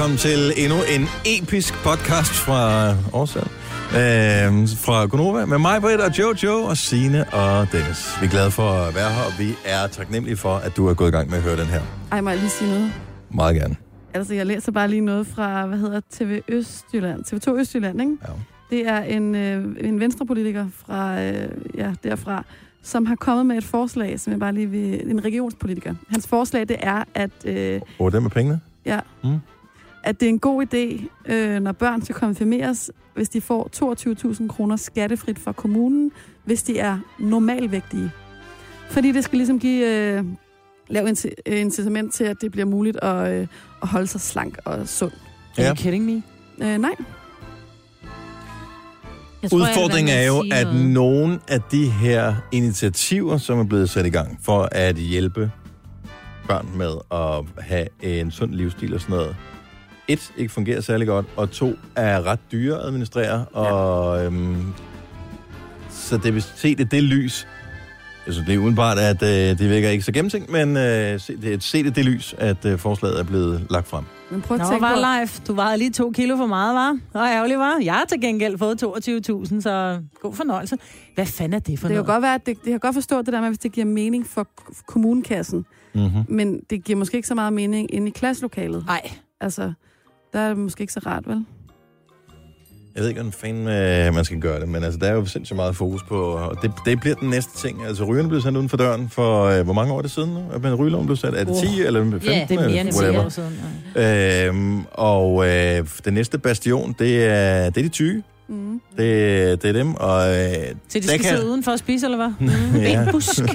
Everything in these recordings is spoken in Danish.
Velkommen til endnu en episk podcast fra Årsag. Øh, fra Gunova med mig, Britt og Jojo og Sine og Dennis. Vi er glade for at være her, og vi er taknemmelige for, at du er gået i gang med at høre den her. Ej, må jeg lige sige noget? Meget gerne. Altså, jeg læser bare lige noget fra, hvad hedder TV Østjylland, TV2 Østjylland, ikke? Ja. Det er en, øh, en venstrepolitiker fra, øh, ja, derfra, som har kommet med et forslag, som jeg bare lige vil... En regionspolitiker. Hans forslag, det er, at, øh, Og det med pengene? ja, Mm. At det er en god idé, øh, når børn skal konfirmeres, hvis de får 22.000 kroner skattefrit fra kommunen, hvis de er normalvægtige. Fordi det skal ligesom give... Øh, lave øh, incitament til, at det bliver muligt at, øh, at holde sig slank og sund. Are Ja. you kidding me? Øh, nej. Jeg tror, Udfordringen er jo, at noget. nogle af de her initiativer, som er blevet sat i gang for at hjælpe børn med at have en sund livsstil og sådan noget, et, ikke fungerer særlig godt, og to, er ret dyre at administrere, og øhm, så det vil se det, det lys. Jeg synes, det er udenbart, at øh, det virker ikke så gennemtænkt, men øh, se, det, se det, det lys, at øh, forslaget er blevet lagt frem. Men prøv at Nå, tænke på... var live. Du vejede lige to kilo for meget, var? Nå, ærgerligt, var. Jeg har til gengæld fået 22.000, så god fornøjelse. Hvad fanden er det for Det kan noget? godt være, at det, det kan godt forstå det der med, hvis det giver mening for kommunekassen, Mm-hmm. men det giver måske ikke så meget mening inde i klasselokalet. Nej. Altså, der er det måske ikke så rart, vel? Jeg ved ikke, hvordan fanden øh, man skal gøre det, men altså, der er jo sindssygt meget fokus på, og det, det bliver den næste ting. Altså, rygerne blev sendt uden for døren for, øh, hvor mange år er det siden, nu, at man rygeloven blev sat? Er det 10 Oh. eller 15? Ja, Det er mere end eller 10 whatever? år siden. Øhm, og øh, den næste bastion, det er, det er de tyge. Mm. Det, det er dem, og... Øh, Så de skal sidde udenfor og spise, eller hvad? ja. En busk.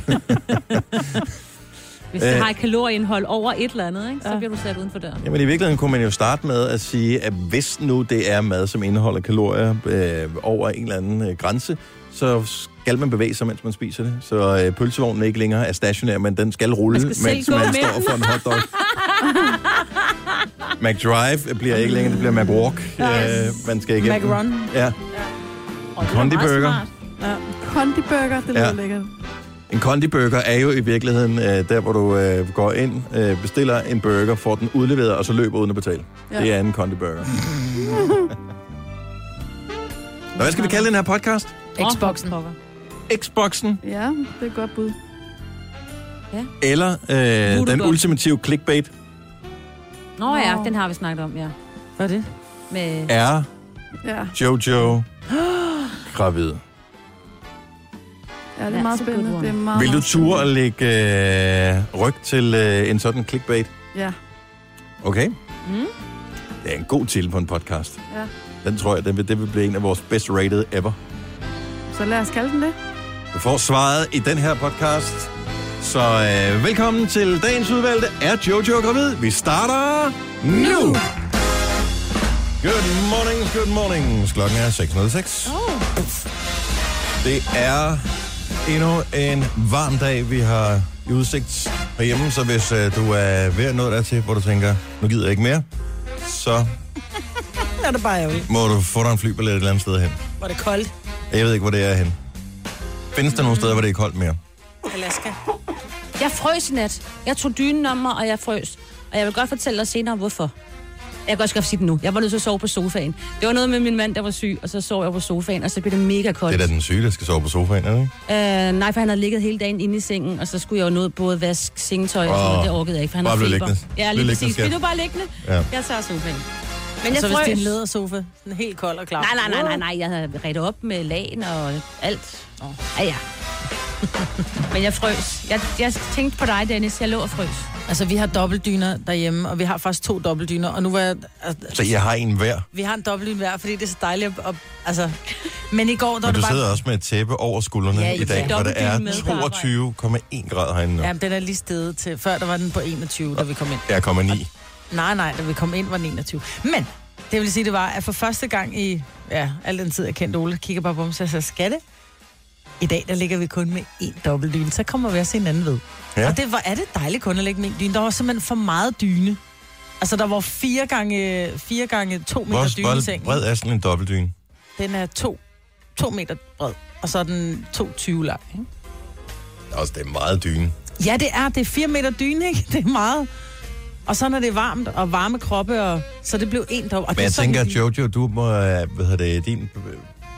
Hvis det Øh. har et kalorieindhold over et eller andet, ikke, så Ja. bliver du sat uden for døren. Jamen i virkeligheden kunne man jo starte med at sige, at hvis nu det er mad, som indeholder kalorier øh, over en eller anden øh, grænse, så skal man bevæge sig, mens man spiser det. Så øh, pølsevognen ikke længere er stationær, men den skal rulle, Man skal mens man med står for en hotdog. McDrive bliver ikke længere, det bliver McWalk. Øh, man skal igennem. McRun. Ja. Og det er Kondi meget burger. smart. Kondi-burger, det lyder Ja. lækkert. En kondiburger er jo i virkeligheden øh, der, hvor du øh, går ind, øh, bestiller en burger, får den udleveret, og så løber uden at betale. Ja. Ja. Det er en kondiburger. Nå, hvad skal vi kalde den her podcast? Xboxen. Xboxen Ja, det er et godt bud. eller øh, den ultimative clickbait Nå ja, Nå. den har vi snakket om, ja. Hvad er det? Med... er Ja, Jojo gravid. Ja det er meget spændende. Det er meget, Vil du ture at lægge øh, ryg til øh, en sådan clickbait? Ja, Okay? Mm? Det er en god titel på en podcast. ja. Den tror jeg, det vil, det vil blive en af vores best rated ever. Så lad os kalde den det. Du får svaret i den her podcast. Så øh, velkommen til dagens udvalgte. Er Jojo gravid? Vi starter nu! Good morning, good morning. Klokken er 6.06. Oh. Det er endnu en varm dag, vi har i udsigt herhjemme. Så hvis øh, du er ved at nå der til, hvor du tænker, nu gider jeg ikke mere, så Er det bare ærgerligt. må du få dig en flybillet et eller andet sted hen. Var det koldt? Jeg ved ikke, hvor det er hen. Findes der nogle steder, hvor det er koldt mere? Alaska. Jeg frøs i nat. Jeg tog dynen om mig, og jeg frøs. Og jeg vil godt fortælle dig senere, hvorfor. Jeg kan også godt sige det nu. Jeg var nødt til at sove på sofaen. Det var noget med min mand, der var syg, og så sov jeg på sofaen, og så blev det mega koldt. Det er da den syge, der skal sove på sofaen, er det ikke? Øh, nej, for han havde ligget hele dagen inde i sengen, og så skulle jeg jo nå både vaske sengetøj og sådan noget. Det orkede jeg ikke, for han bare har bliv feber. liggende. Ja, lige præcis. Bliv du bare liggende. Ja. Jeg tager sofaen. Men jeg så hvis frøs. det er en lædersofa, sådan helt kold og klar. Nej, nej, nej, nej, nej. Jeg havde ret op med lagen og alt. Ja, ja. Men jeg frøs. Jeg, jeg tænkte på dig, Dennis. Jeg lå og frøs. Altså, vi har dobbeltdyner derhjemme, og vi har faktisk to dobbeltdyner, og nu var jeg... Altså, Så jeg har en hver. vi har en dobbeltdyne hver, fordi det er så dejligt at... at altså, men i går, der var Men du det bare... sidder også med et tæppe over skuldrene Ja, i dag, hvor det er dobbeltdyne med på 22,1 grader herinde nu. Ja, den er lige steget til... Før der var den på 21, da vi kom ind. Jeg kommer 9. Nej, nej, da vi kom ind, var den 21. Men det vil sige, det var, at for første gang i... Ja, al den tid, jeg kendte Ole, kigger bare på ham, så jeg sagde, skal det? I dag, der ligger vi kun med én dobbeltdyne, så kommer vi også hinanden ved. Ja. Og det var, er det dejligt kun at lægge med en dyne. Der var simpelthen for meget dyne. Altså, der var fire gange, fire gange to meter Hvor, dyne i hvor sengen. bred er sådan en dobbeltdyne? Den er to, to meter bred, og så er den 2,20 lang. Ikke? Også det er meget dyne. Ja, det er. Det er fire meter dyne, ikke? Det er meget. Og så når det er varmt og varme kroppe, og, så det blev en dobbelt. Men jeg tænker, vi- Jojo, du må, øh, hvad hedder det, din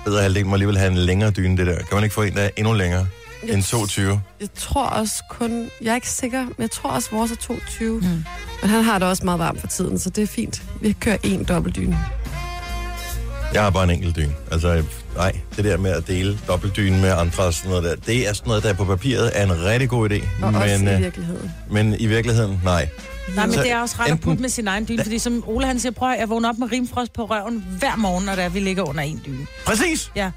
bedre halvdel må alligevel have en længere dyne, det der. Kan man ikke få en, der er endnu længere end 22? Jeg tror også kun... Jeg er ikke sikker, men jeg tror også, vores er 22. Mm. Men han har det også meget varmt for tiden, så det er fint. Vi kører en dobbeltdyne. Jeg har bare en enkelt dyne. Altså, nej, det der med at dele dobbeltdyne med andre og sådan noget der, det er sådan noget, der på papiret er en rigtig god idé. Og men, også i øh, virkeligheden. men i virkeligheden, nej. Nej, men det er også ret at enten- putte med sin egen dyne, fordi som Ole han siger, prøv at jeg vågner op med rimfrost på røven hver morgen, når det er, vi ligger under en dyne. Præcis! Ja,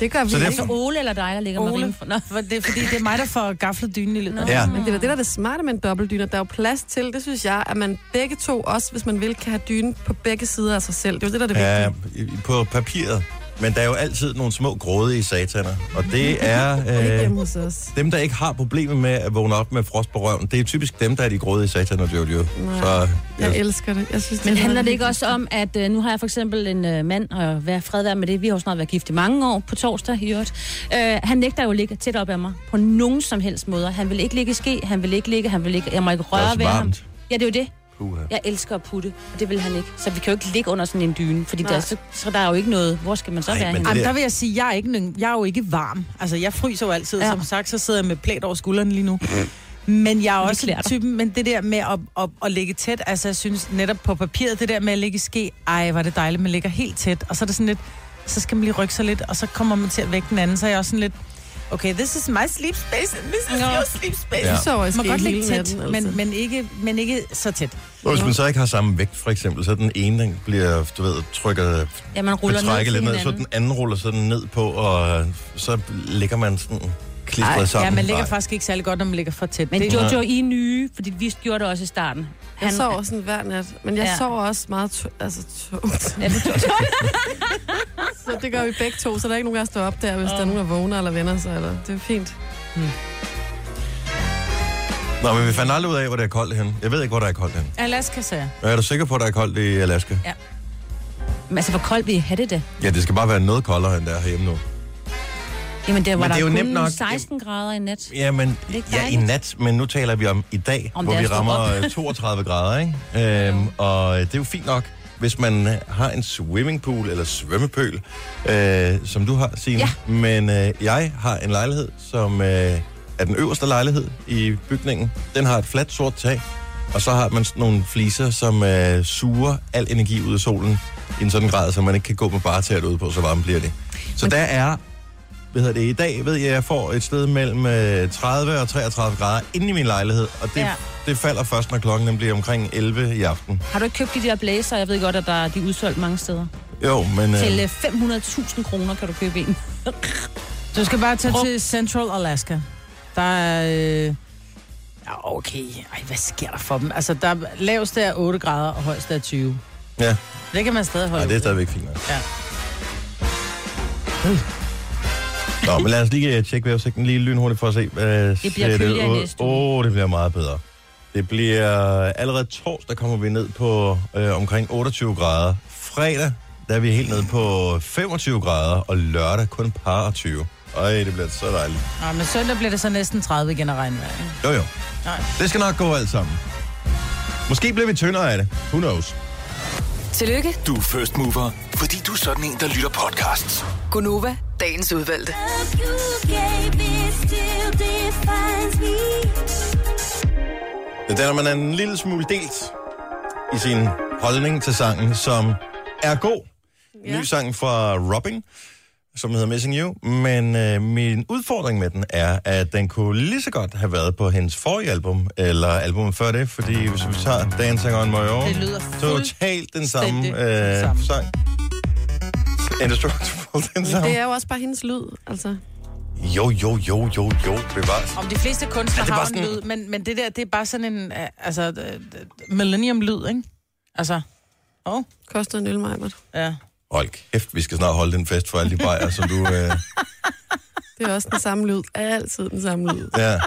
Det gør vi Så det er. Altså Ole eller dig, der ligger med Ole, rim for... Nå. for det, er fordi det er mig, der får gaflet dynen i løbet. Ja. Men det er det, der er det smarte med en dobbeltdyne. Der er jo plads til, det synes jeg, at man begge to, også hvis man vil, kan have dynen på begge sider af sig selv. Det er jo det, der er det Ja, vigtige. i- på papiret. Men der er jo altid nogle små grådige sataner. Og det er øh, dem, der ikke har problemer med at vågne op med frost på røven. Det er typisk dem, der er de grådige sataner, Jojo. Så, Jeg elsker det. Jeg synes, Men er handler det ikke også om, at øh, nu har jeg for eksempel en øh, mand, og vær fred være med det, vi har jo snart været gift i mange år, på torsdag i øvrigt. Øh, han nægter jo at ligge tæt op af mig, på nogen som helst måder. Han vil ikke ligge i ske, han vil ikke ligge, han vil ikke, jeg må ikke det røre ved ham. Ja, det er jo det. Puha. Jeg elsker at putte, og det vil han ikke. Så vi kan jo ikke ligge under sådan en dyne, fordi Nej. der, så, så der er jo ikke noget. Hvor skal man så Ej, være men henne? Jamen, der- vil jeg sige, jeg er, ikke, jeg er jo ikke varm. Altså, jeg fryser jo altid. Ja. Som sagt, så sidder jeg med plæt over skulderen lige nu. Men jeg er også typen, men det der med at, at, at ligge tæt, altså jeg synes netop på papiret, det der med at ligge i ske, ej, var det dejligt, man ligger helt tæt, og så er det sådan lidt, så skal man lige rykke sig lidt, og så kommer man til at vække den anden, så er jeg også sådan lidt, okay, this is my sleep space, and this is Nå. your sleep space. Ja. I Man må godt ligge tæt, natten, altså. men, men, ikke, men ikke så tæt. Og hvis man så ikke har samme vægt, for eksempel, så den ene den bliver, du ved, trykker, Ja, man ruller ned lidt ned, så den anden ruller sådan ned på, og så ligger man sådan klistret Ej, sammen. Ja, man ligger Nej. faktisk ikke særlig godt, når man ligger for tæt. Men Det- Jojo, I er nye, fordi vi gjorde det også i starten. Jeg sover sådan hver nat, men jeg Ja. ja. sover også meget tu- altså, tungt. Ja, Så det gør vi begge to, så der er ikke nogen, der står op der, hvis der er nogen, der vågner eller vender sig. Eller. Det er fint. Nå, men vi fandt aldrig ud af, hvor det er koldt hen. Jeg ved ikke, hvor der er koldt hen. Alaska, sagde jeg. Er du sikker på, at der er koldt i Alaska? Men altså, hvor koldt vil I have det da? Ja, det skal bare være noget koldere, end der er herhjemme nu. Jamen, der var Men det er der jo nemt nok. 16 grader i nat. Ja, men, det ja, i nat, men nu taler vi om i dag, Om hvor det vi rammer op. øh, 32 grader, ikke? Øhm, og det er jo fint nok, hvis man øh, har en swimmingpool eller svømmepøl, øh, som du har, Signe. Ja. Men øh, jeg har en lejlighed, som øh, er den øverste lejlighed i bygningen. Den har et fladt sort tag, og så har man sådan nogle fliser, som øh, suger al energi ud af solen i en sådan grad, så man ikke kan gå med bare tært ud på, så varmt bliver det. Så der er hvad hedder det, i dag ved jeg, at jeg får et sted mellem øh, 30 og 33 grader inde i min lejlighed, og det, ja. Det falder først, når klokken den bliver omkring 11 i aften. Har du ikke købt de der blazer? Jeg ved godt, at der, er- de er udsolgt mange steder. Jo, men... Til Øh, øh, 500.000 kroner kan du købe en. Du skal bare tage Brugt. til Central Alaska. Der er... Øh... Ja, okay. Ej, hvad sker der for dem? Altså, der laveste er 8 grader, og højeste er 20. ja, Det kan man stadig holde nej, det er stadigvæk fint. nok. Ja. Nå, men lad os lige øh, tjekke vejrudsigten lige lynhurtigt for at se. Hvad Det bliver næste uge. Åh, oh, det bliver meget bedre. Det bliver allerede torsdag kommer vi ned på øh, omkring 28 grader. Fredag, der er vi helt nede på 25 grader, og lørdag kun par 20. Ej, det bliver så dejligt. Ja, men søndag bliver det så næsten 30 igen at regne med. ikke? Jo, jo. Nej. Det skal nok gå alt sammen. Måske bliver vi tyndere af det. Who knows? Tillykke, Du er first mover, fordi du er sådan en, der lytter podcasts. Gunova, dagens udvalgte. Det er der, man er en lille smule delt i sin holdning til sangen, som er god. Ja. Ny sang fra Robin, som hedder Missing You. Men øh, min udfordring med den er, at den kunne lige så godt have været på hendes forrige album, eller albumet før det, fordi hvis vi tager Dancing on My Own, Det lyder totalt den samme, øh, samme. sang. Indestructible, den samme. det er jo også bare hendes lyd, altså. Jo, jo, jo, jo, jo, bevares. Om de fleste kunstnere Er har bare en sådan- lyd, men, men det der, det er bare sådan en, øh, altså, øh, øh, millennium-lyd, ikke? Altså, åh, oh, Koster en øl, ja. Hold kæft, vi skal snart holde den fest for alle de bajer, som du... Øh, Det er også den samme lyd. Altid den samme lyd. Ja.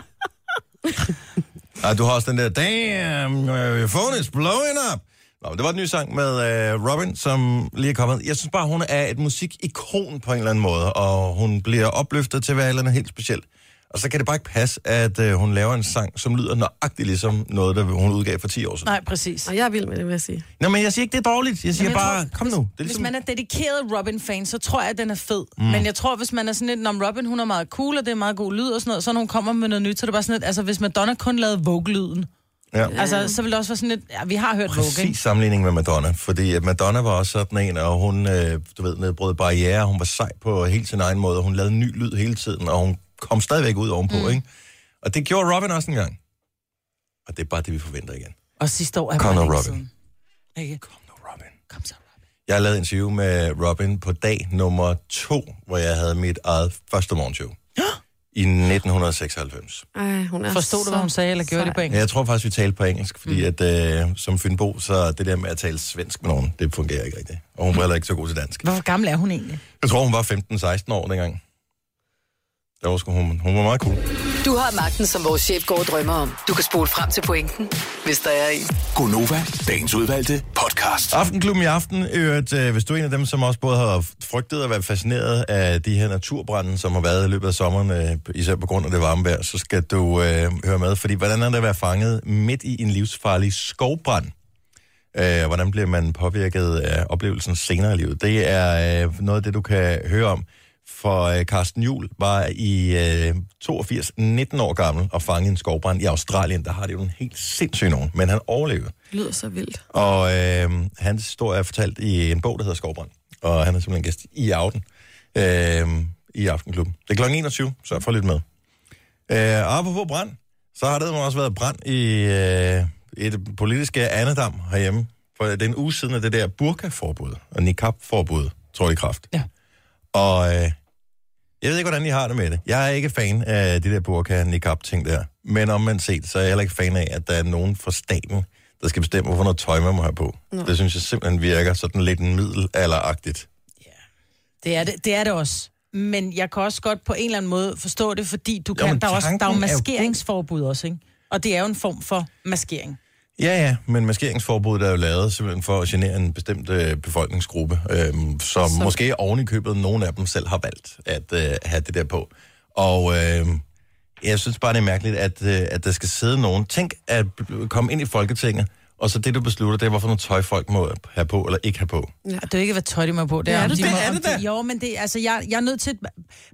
Ej, du har også den der, damn, your phone is blowing up. Nå, det var en ny sang med uh, Robin, som lige er kommet. Jeg synes bare, hun er et musikikon på en eller anden måde, og hun bliver opløftet til at være et eller andet helt specielt. Og så kan det bare ikke passe, at øh, hun laver en sang, som lyder nøjagtigt ligesom noget, der hun udgav for 10 år siden. Nej, præcis. Og jeg er vild med det, vil jeg sige. Nå, men jeg siger ikke, det er dårligt. Jeg siger jeg bare, tror, kom hvis, nu. Det er Hvis ligesom, man er dedikeret Robin-fan, så tror jeg, at den er fed. Mm. Men jeg tror, hvis man er sådan lidt, om Robin, hun er meget cool, og det er meget god lyd og sådan noget, så når hun kommer med noget nyt, så er det bare sådan lidt, altså hvis Madonna kun lavede Vogue-lyden, ja. altså så vil det også være sådan lidt, ja, vi har hørt Vogue, ikke? Præcis sammenligning med Madonna, fordi at Madonna var også sådan en, og hun, øh, du ved, nedbrød barriere, hun var sej på helt sin egen måde, og hun lavede ny lyd hele tiden, og hun kom stadigvæk ud ovenpå, mm. ikke? Og det gjorde Robin også en gang. Og det er bare det, vi forventer igen. Og sidste år er Kom bare nu, Robin. siden. Ikke? Kom nu, Robin. Kom så, Robin. Jeg har lavet en interview med Robin på dag nummer to, hvor jeg havde mit eget første morgenshow. I 1996. Ej, hun er Forstod du, hvad hun sagde, eller gjorde sej. det på Ja, engelsk? jeg tror faktisk, vi talte på engelsk, fordi mm. at øh, som Fynbo, så det der med at tale svensk med nogen, det fungerer ikke rigtigt. Og hun var heller ikke så god til dansk. Hvor gammel er hun egentlig? Jeg tror, hun var 15-16 år dengang. Der var sgu, hun, hun var meget cool. Du har magten, som vores chef går og drømmer om. Du kan spole frem til pointen, hvis der er en. Gonova, dagens udvalgte podcast. Aftenklubben i aften, øvrigt, øh, hvis du er en af dem, som også både har frygtet at være fascineret af de her naturbrænde, som har været i løbet af sommeren, øh, især på grund af det varme vejr, så skal du øh, høre med. Fordi hvordan er det at være fanget midt i en livsfarlig skovbrand? Øh, hvordan bliver man påvirket af oplevelsen senere i livet? Det er øh, noget af det, du kan høre om. For øh, Carsten Juhl var i øh, 82, 19 år gammel og fanget i en skovbrand i Australien. Der har det jo en helt sindssyg nogen, men han overlevede. Det lyder så vildt. Og øh, hans historie er fortalt i en bog, der hedder Skovbrand. Og han er simpelthen gæst i Aften øh, i Aftenklubben. Det er kl. 21, så for lidt med. Øh, apropos brand, så har det også været brand i øh, et politiske andedam herhjemme. For det er en uge siden af det der burka-forbud og niqab-forbud, tror jeg i kraft. Ja. Og øh, jeg ved ikke, hvordan I har det med det. Jeg er ikke fan af de der burka niqab ting der. Men om man set, så er jeg heller ikke fan af, at der er nogen fra staten, der skal bestemme, hvorfor noget tøj man må have på. Nå. Det synes jeg simpelthen virker sådan lidt middelalderagtigt. Det er det, det er det også. Men jeg kan også godt på en eller anden måde forstå det, fordi du Jo, kan, der, er også, der er jo er maskeringsforbud også, ikke? Og det er jo en form for maskering. Ja, ja, men maskeringsforbuddet er jo lavet simpelthen for at genere en bestemt øh, befolkningsgruppe, øh, som, som måske oven i købet nogle af dem selv har valgt at øh, have det der på. Og øh, jeg synes bare, det er mærkeligt, at, øh, at der skal sidde nogen. Tænk at komme ind i Folketinget, og så det, du beslutter, det er, hvorfor noget tøj folk må have på eller ikke have på. Ja. Det er jo ikke, hvad tøj de må på. Det er, Ja, det- de det må, er det de, da. Jo, men det, altså, jeg, jeg er nødt til...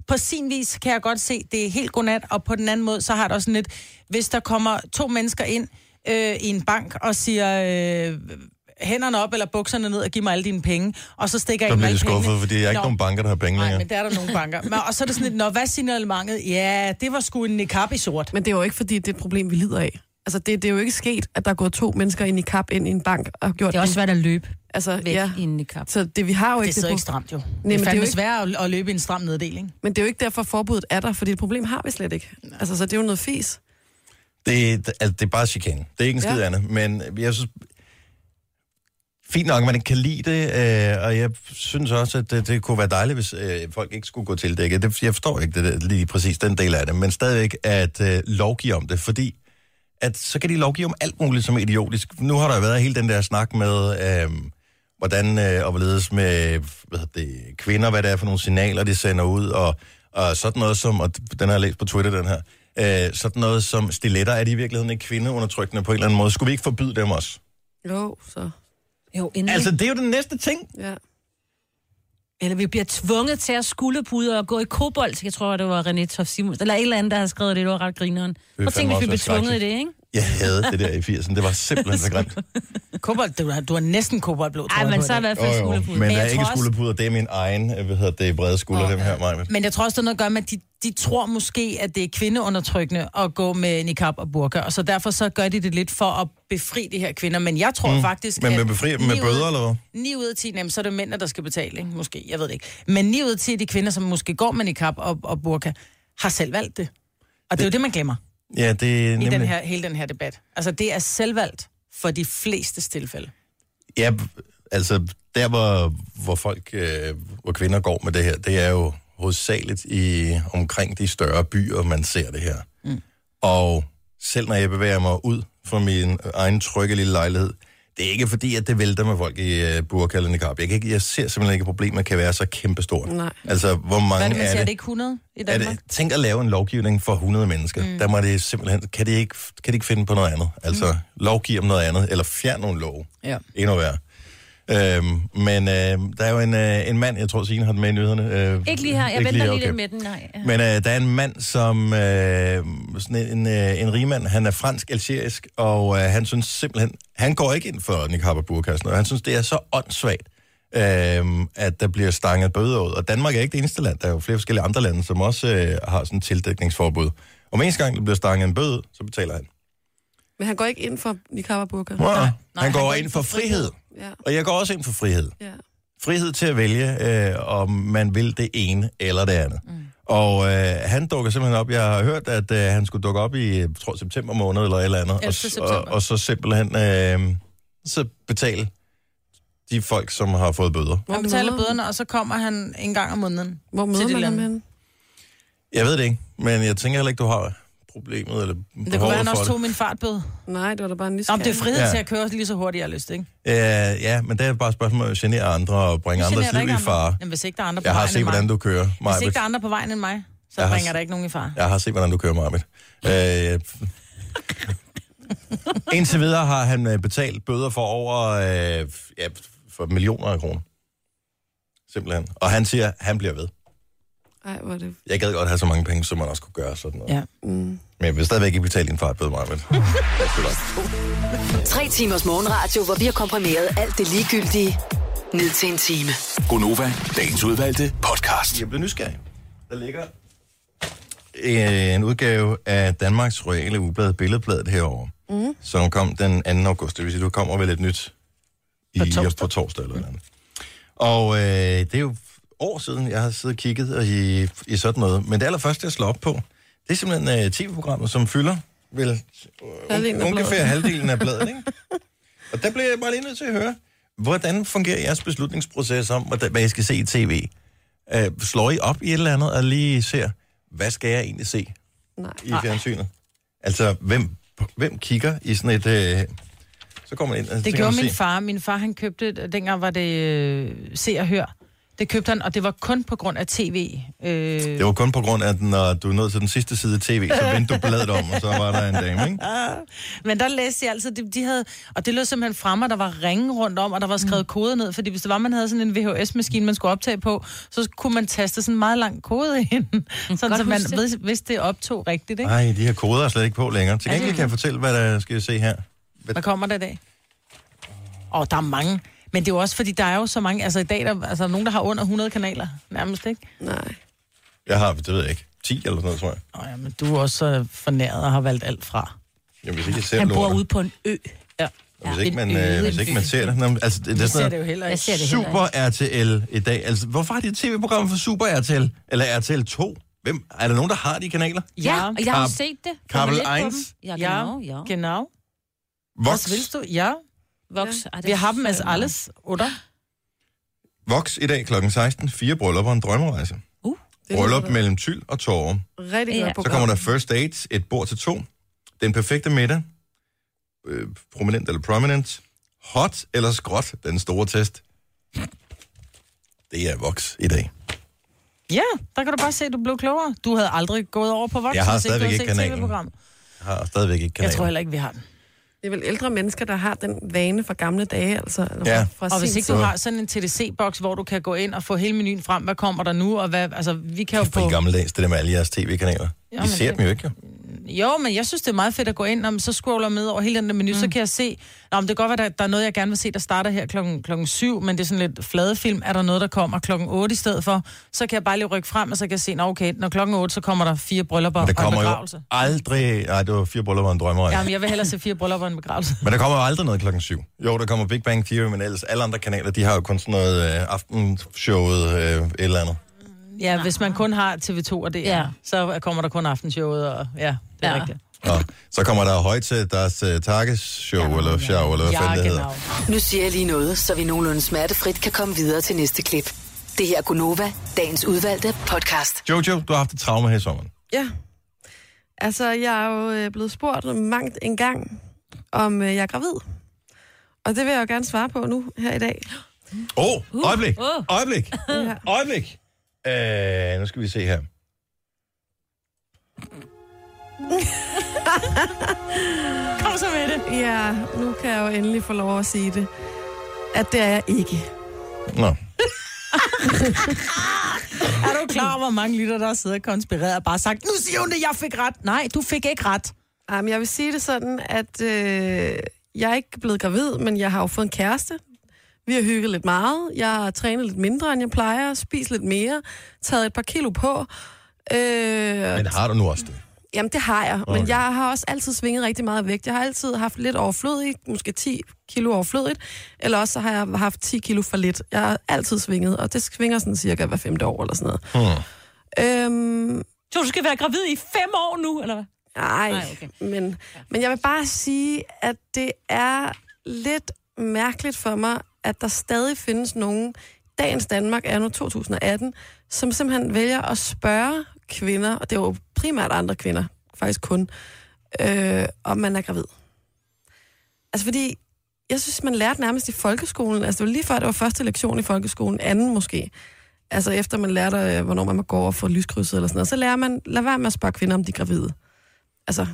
På sin vis kan jeg godt se, det er helt godnat, og på den anden måde, så har det også sådan lidt... Hvis der kommer to mennesker ind øh, i en bank og siger... Øh, hænderne op eller bukserne ned og giv mig alle dine penge, og så stikker Så jeg bliver alle skuffet, pengene. fordi der er ikke Nå. nogen banker, der har penge Nej, længere. men der er der nogle banker. Men, og så er det sådan lidt, Nå, hvad er signalementet? Ja, det var sgu en niqab i sort. Men det er jo ikke, fordi det er et problem, vi lider af. Altså, det, det er jo ikke sket, at der er gået to mennesker ind i kap ind i en bank og har gjort Det er også svært at løbe Altså, væk ja. i en niqab. Så det, vi har jo Det ikke sidder det, ikke pro- stramt jo. Nej, men det det er er jo fandme ikke- svært at, at løbe i en stram neddeling. men det er jo ikke derfor, forbuddet er der, fordi det problem har vi slet ikke. Altså, så det er jo noget fis. Det, altså, det er bare chikane. Det er ikke en skid Ja. andet. Men jeg synes... Fint nok, at man ikke kan lide det, øh, og jeg synes også, at det, det kunne være dejligt, hvis øh, folk ikke skulle gå til dækket. Det, jeg forstår ikke det, der- lige præcis den del af det, men stadigvæk at øh, lovgive om det, fordi at så kan de lovgive om alt muligt som idiotisk. Nu har der jo været hele den der snak med, øh, hvordan øh, og hvorledes med hvad det, kvinder, hvad det er for nogle signaler, de sender ud, og, og sådan noget som, og den har jeg læst på Twitter, den her, øh, sådan noget som stiletter, er de i virkeligheden ikke kvindeundertrykkende på en eller anden måde? Skulle vi ikke forbyde dem også? Jo, så... Jo, endelig. Altså, det er jo den næste ting. Ja. Eller vi bliver tvunget til at skulderpude og gå i kobolt. Jeg tror, det var René Tof Simons. Eller et eller andet, der har skrevet det. Det var ret grineren. Prøv at tænke, hvis vi blev tvunget i det, ikke? Jeg havde det der i 80'erne. Det var simpelthen så grimt. Kobold, du, har- du har næsten koboldblod, tror Ej, men på så i det. hvert fald Oh, jo, skulderpude. men jeg der er tror ikke også- skulderpuder. Det er min egen, øh, hvad hedder det, brede skulder, dem her, ja. Maja. Men jeg tror også, det er noget at gøre med, at de, de tror måske, at det er kvindeundertrykkende at gå med niqab og burka, og så derfor så gør de det lidt for at befri de her kvinder. Men jeg tror mm. faktisk, Men at med befri dem med ni ud- bøder, eller hvad? 9 ud af 10, jamen, så er det mændene, der skal betale, ikke? måske, jeg ved det ikke. Men 9 ud af 10 af de kvinder, som måske går med niqab og, og burka, har selv valgt det. Og det, det er jo det, man glemmer Ja, det er i den nemlig... her, hele den her debat. Altså, det er selvvalgt for de fleste tilfælde. Ja, altså, der hvor, hvor folk, øh, hvor kvinder går med det her, det er jo hovedsageligt i, omkring de større byer, man ser det her. Mm. Og selv når jeg bevæger mig ud fra min egen trygge lille lejlighed, Det er ikke fordi, at det vælter med folk i uh, burka eller niqab. Jeg, kan ikke, jeg ser simpelthen ikke, at problemet kan være så kæmpestort. Nej. Altså, hvor Hvad mange er det, man er siger? Er det? det ikke 100 i Er Danmark? det, tænk at lave en lovgivning for 100 mennesker. Mm. Der må det simpelthen, kan de, ikke, kan de ikke finde på noget andet? Altså, mm. lovgive om noget andet, eller fjerne nogle lov. Ja. Endnu værre. Øhm, men øh, der er jo en, øh, en mand, jeg tror Signe har den med i nyhederne. Øh, Ikke lige her. Jeg venter lige okay. lidt med den. Nej. Men øh, der er en mand, som øh, sådan en, øh, en rigmand, han er fransk-algerisk, og øh, han synes simpelthen, han går ikke ind for niqab og burka og. Han synes, det er så åndssvagt, øh, at der bliver stanget bøder ud. Og Danmark er ikke det eneste land. Der er jo flere forskellige andre lande, som også øh, har sådan et tildækningsforbud. Og eneste gang, der bliver stanget en bøde, så betaler han. Men han går ikke ind for niqab og burka. Wow. nej, han går ind for frihed. Ja, Og jeg går også ind for frihed. ja. frihed til at vælge, øh, om man vil det ene eller det andet. Mm. Og øh, han dukker simpelthen op. Jeg har hørt, at øh, han skulle dukke op i, tror, september måned eller et eller andet. 11. Og, og, og så simpelthen øh, så betale de folk, som har fået bøder. Hvor Han betaler bøderne, og så kommer han en gang om måneden. Hvor til møder de man ham? Jeg ved det ikke, men jeg tænker heller ikke, du har problemet eller Det kunne være, han også det. tog min fartbøde. Nej, det var da bare en men det er frihed Ja. til at køre lige så hurtigt, jeg har lyst, ikke? Øh, ja, men det er bare et spørgsmål om at genere andre og bringe andres liv i fare. Jamen, hvis ikke der er andre på Jeg har vejen set, end hvordan du kører, Hvis Majbrit. ikke der er andre på vejen end mig, så Jeg bringer der ikke nogen i far. Jeg har set, hvordan du kører, Marvitt. Øh, indtil videre har han øh, betalt bøder for over øh, ja, for millioner af kroner. Simpelthen. Og han siger, at han bliver ved. Ej, hvor er det... Jeg gad godt have så mange penge, som man også kunne gøre sådan noget. Ja. Mm. Men jeg vil stadigvæk ikke betale din fartbøde, Marvitt. Tre timers morgenradio, hvor vi har komprimeret alt det ligegyldige ned til en time. Gonova, dagens udvalgte podcast. Jeg blev nysgerrig. Der ligger en udgave af Danmarks Royale Ugeblad Billedbladet herovre, mm. som kom den 2. august. Det vil sige, du kommer vel et nyt i, På torsdag. på torsdag eller noget. Og øh, det er jo år siden, jeg har siddet og kigget i, i sådan noget. Men det allerførste, jeg slår op på, det er simpelthen øh, tv-programmet, som fylder vel øh, Halvdelen af ungefær halvdelen af bladet, ikke? Og der bliver jeg bare lige nødt til at høre, hvordan fungerer jeres beslutningsproces om, hvad jeg skal se i tv? Øh, slår I op i et eller andet og lige ser, hvad skal jeg egentlig se Nej. i fjernsynet? Altså, hvem, hvem kigger i sådan et... Øh, så går man ind Det gjorde man min far. Min far, han købte, dengang var det øh, Se og Hør. Det købte han, og det var kun på grund af tv. Øh, Det var kun på grund af, at når du nået til den sidste side af tv, så vendte du bladet om, og så var der en dame, ikke? Men der læste jeg altid, de, de havde, og det lød simpelthen fremme, og der var ringe rundt om, og der var skrevet mm. koder ned, fordi hvis det var, man havde sådan en VHS-maskine, man skulle optage på, så kunne man taste sådan en meget lang kode ind, sådan Godt så man ved, hvis det optog rigtigt, ikke? Nej, de her koder er slet ikke på længere. Til gengæld kan jeg fortælle, hvad der skal jeg se her. Hvad kommer der i dag? Åh, oh, der er mange. Men det er jo også, fordi der er jo så mange, altså i dag, der, altså nogen, der har under 100 kanaler, nærmest, ikke? Nej. Jeg har, det ved jeg ikke, 10 eller sådan noget, tror jeg. Åh, oh, ja, men du er også så fornæret og har valgt alt fra. Jamen, hvis ikke jeg ser Han bor ude på en ø. Ja. Hvis ikke man, øh, hvis ikke man ser det. Nå, Altså, det, det er sådan det jo heller Jeg ikke. ser det Super RTL i dag. Altså, hvorfor har de et tv-program for Super RTL? Eller RTL 2? Hvem? Er der nogen, der har de kanaler? Ja, og jeg har jo set det. Kabel Kommer lidt på 1. dem. Ja, Ja, genau, ja. genau. Vox, Was willst du? Ja, Vox. Er har dem als fandme- alles, oder? Vox i dag kl. 16. Fire bryllupper og en drømmerejse. Det Bryllup mellem Tyl og Tåre. Rigtig Ja. godt Så program. kommer der First Dates, et bord til to. Den perfekte middag. Øh, prominent eller prominent. Hot eller skråt, den store test. Det er Vox i dag. Ja, der kan du bare se, at du blev klogere. Du havde aldrig gået over på voksen. Jeg har stadigvæk ikke kanalen. Jeg har stadigvæk ikke Jeg kanalen. tror heller ikke, vi har den. Det er vel ældre mennesker, der har den vane fra gamle dage, altså. Eller Ja. Fra, fra Og hvis ikke tid. du har sådan en TDC-boks, hvor du kan gå ind og få hele menuen frem, hvad kommer der nu, og hvad, altså, vi kan jo For på... i gamle dage, det der med alle jeres tv-kanaler. Vi Jamen, ser det- dem jo ikke, jo. Jo, men jeg synes, det er meget fedt at gå ind, og så scroller jeg med over hele den der menu, mm. så kan jeg se, Nå, men det kan godt være, der, der er noget, jeg gerne vil se, der starter her klokken, klokken 7, men det er sådan lidt flade film. Er der noget, der kommer klokken 8 i stedet for, så kan jeg bare lige rykke frem, og så kan jeg se, nå okay, når klokken 8, så kommer der fire bryllupper der og en kommer jo begravelse. aldrig... Nej, det var fire bryllupper og en drømmerejse. Jamen, jeg vil hellere se fire bryllupper og en begravelse. Men der kommer jo aldrig noget klokken syv. Jo, der kommer Big Bang Theory, men ellers alle andre kanaler, de har jo kun sådan noget øh, aftenshowet øh, et eller andet. Ja, hvis man kun har TV2 og det, ja. Ja. så kommer der kun aftenshowet, og ja, det er ja. Ja. rigtigt. Og så kommer der højt til deres uh, Tages-show, ja, eller show, eller hvad Ja, fanden det genau. hedder. Nu siger jeg lige noget, så vi nogenlunde smertefrit kan komme videre til næste klip. Det her er Gunova, dagens udvalgte podcast. Jojo, du har haft et traume her i sommeren. Ja. Altså, jeg er jo øh, blevet spurgt mangt en gang, om øh, jeg er gravid. Og det vil jeg jo gerne svare på nu, her i dag. Åh, oh, øjeblik, uh. øjeblik, Ja. øjeblik. Øh, nu skal vi se her. Kom så med det. Ja, nu kan jeg jo endelig få lov at sige det. At det er jeg ikke. Nå, Er du klar over, hvor mange lytter, der sidder og konspireret og bare sagt, nu siger hun det, jeg fik ret. Nej, du fik ikke ret. Um, jeg vil sige det sådan, at øh, jeg er ikke blevet gravid, men jeg har jo fået en kæreste. Vi har hygget lidt meget. Jeg har trænet lidt mindre, end jeg plejer. Spist lidt mere. Taget et par kilo på. Øh, men har du nu også det? Jamen, det har jeg. Okay. Okay. Men jeg har også altid svinget rigtig meget vægt. Jeg har altid haft lidt overflødigt, måske 10 kilo overflødigt, eller også så har jeg haft 10 kilo for lidt. Jeg har altid svinget, og det svinger sådan cirka hver femte år eller sådan noget. Hmm. Øhm, Så du skal være gravid i fem år nu, eller hvad? Nej, Nej, okay. men, men jeg vil bare sige, at det er lidt mærkeligt for mig, at der stadig findes nogen, dagens Danmark er nu 2018, som simpelthen vælger at spørge kvinder, og det er jo primært andre kvinder, faktisk kun, øh, om man er gravid. Altså fordi, jeg synes, man lærte nærmest i folkeskolen, altså det var lige før, det var første lektion i folkeskolen, anden måske, altså efter man lærte, øh, hvornår man må gå over for lyskrydset eller sådan noget, så lærer man, lad være med at spørge kvinder, om de er gravide. Altså,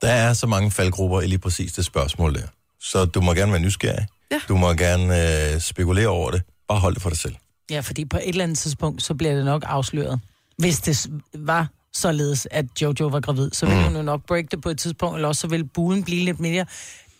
Der er så mange faldgrupper i lige præcis det spørgsmål der. Så du må gerne være nysgerrig. Ja. Du må gerne øh, spekulere over det. Bare hold det for dig selv. Ja, fordi på et eller andet tidspunkt, så bliver det nok afsløret. Hvis det var således, at Jojo var gravid, så ville Mm. hun jo nok break det på et tidspunkt, eller også så ville bulen blive lidt mere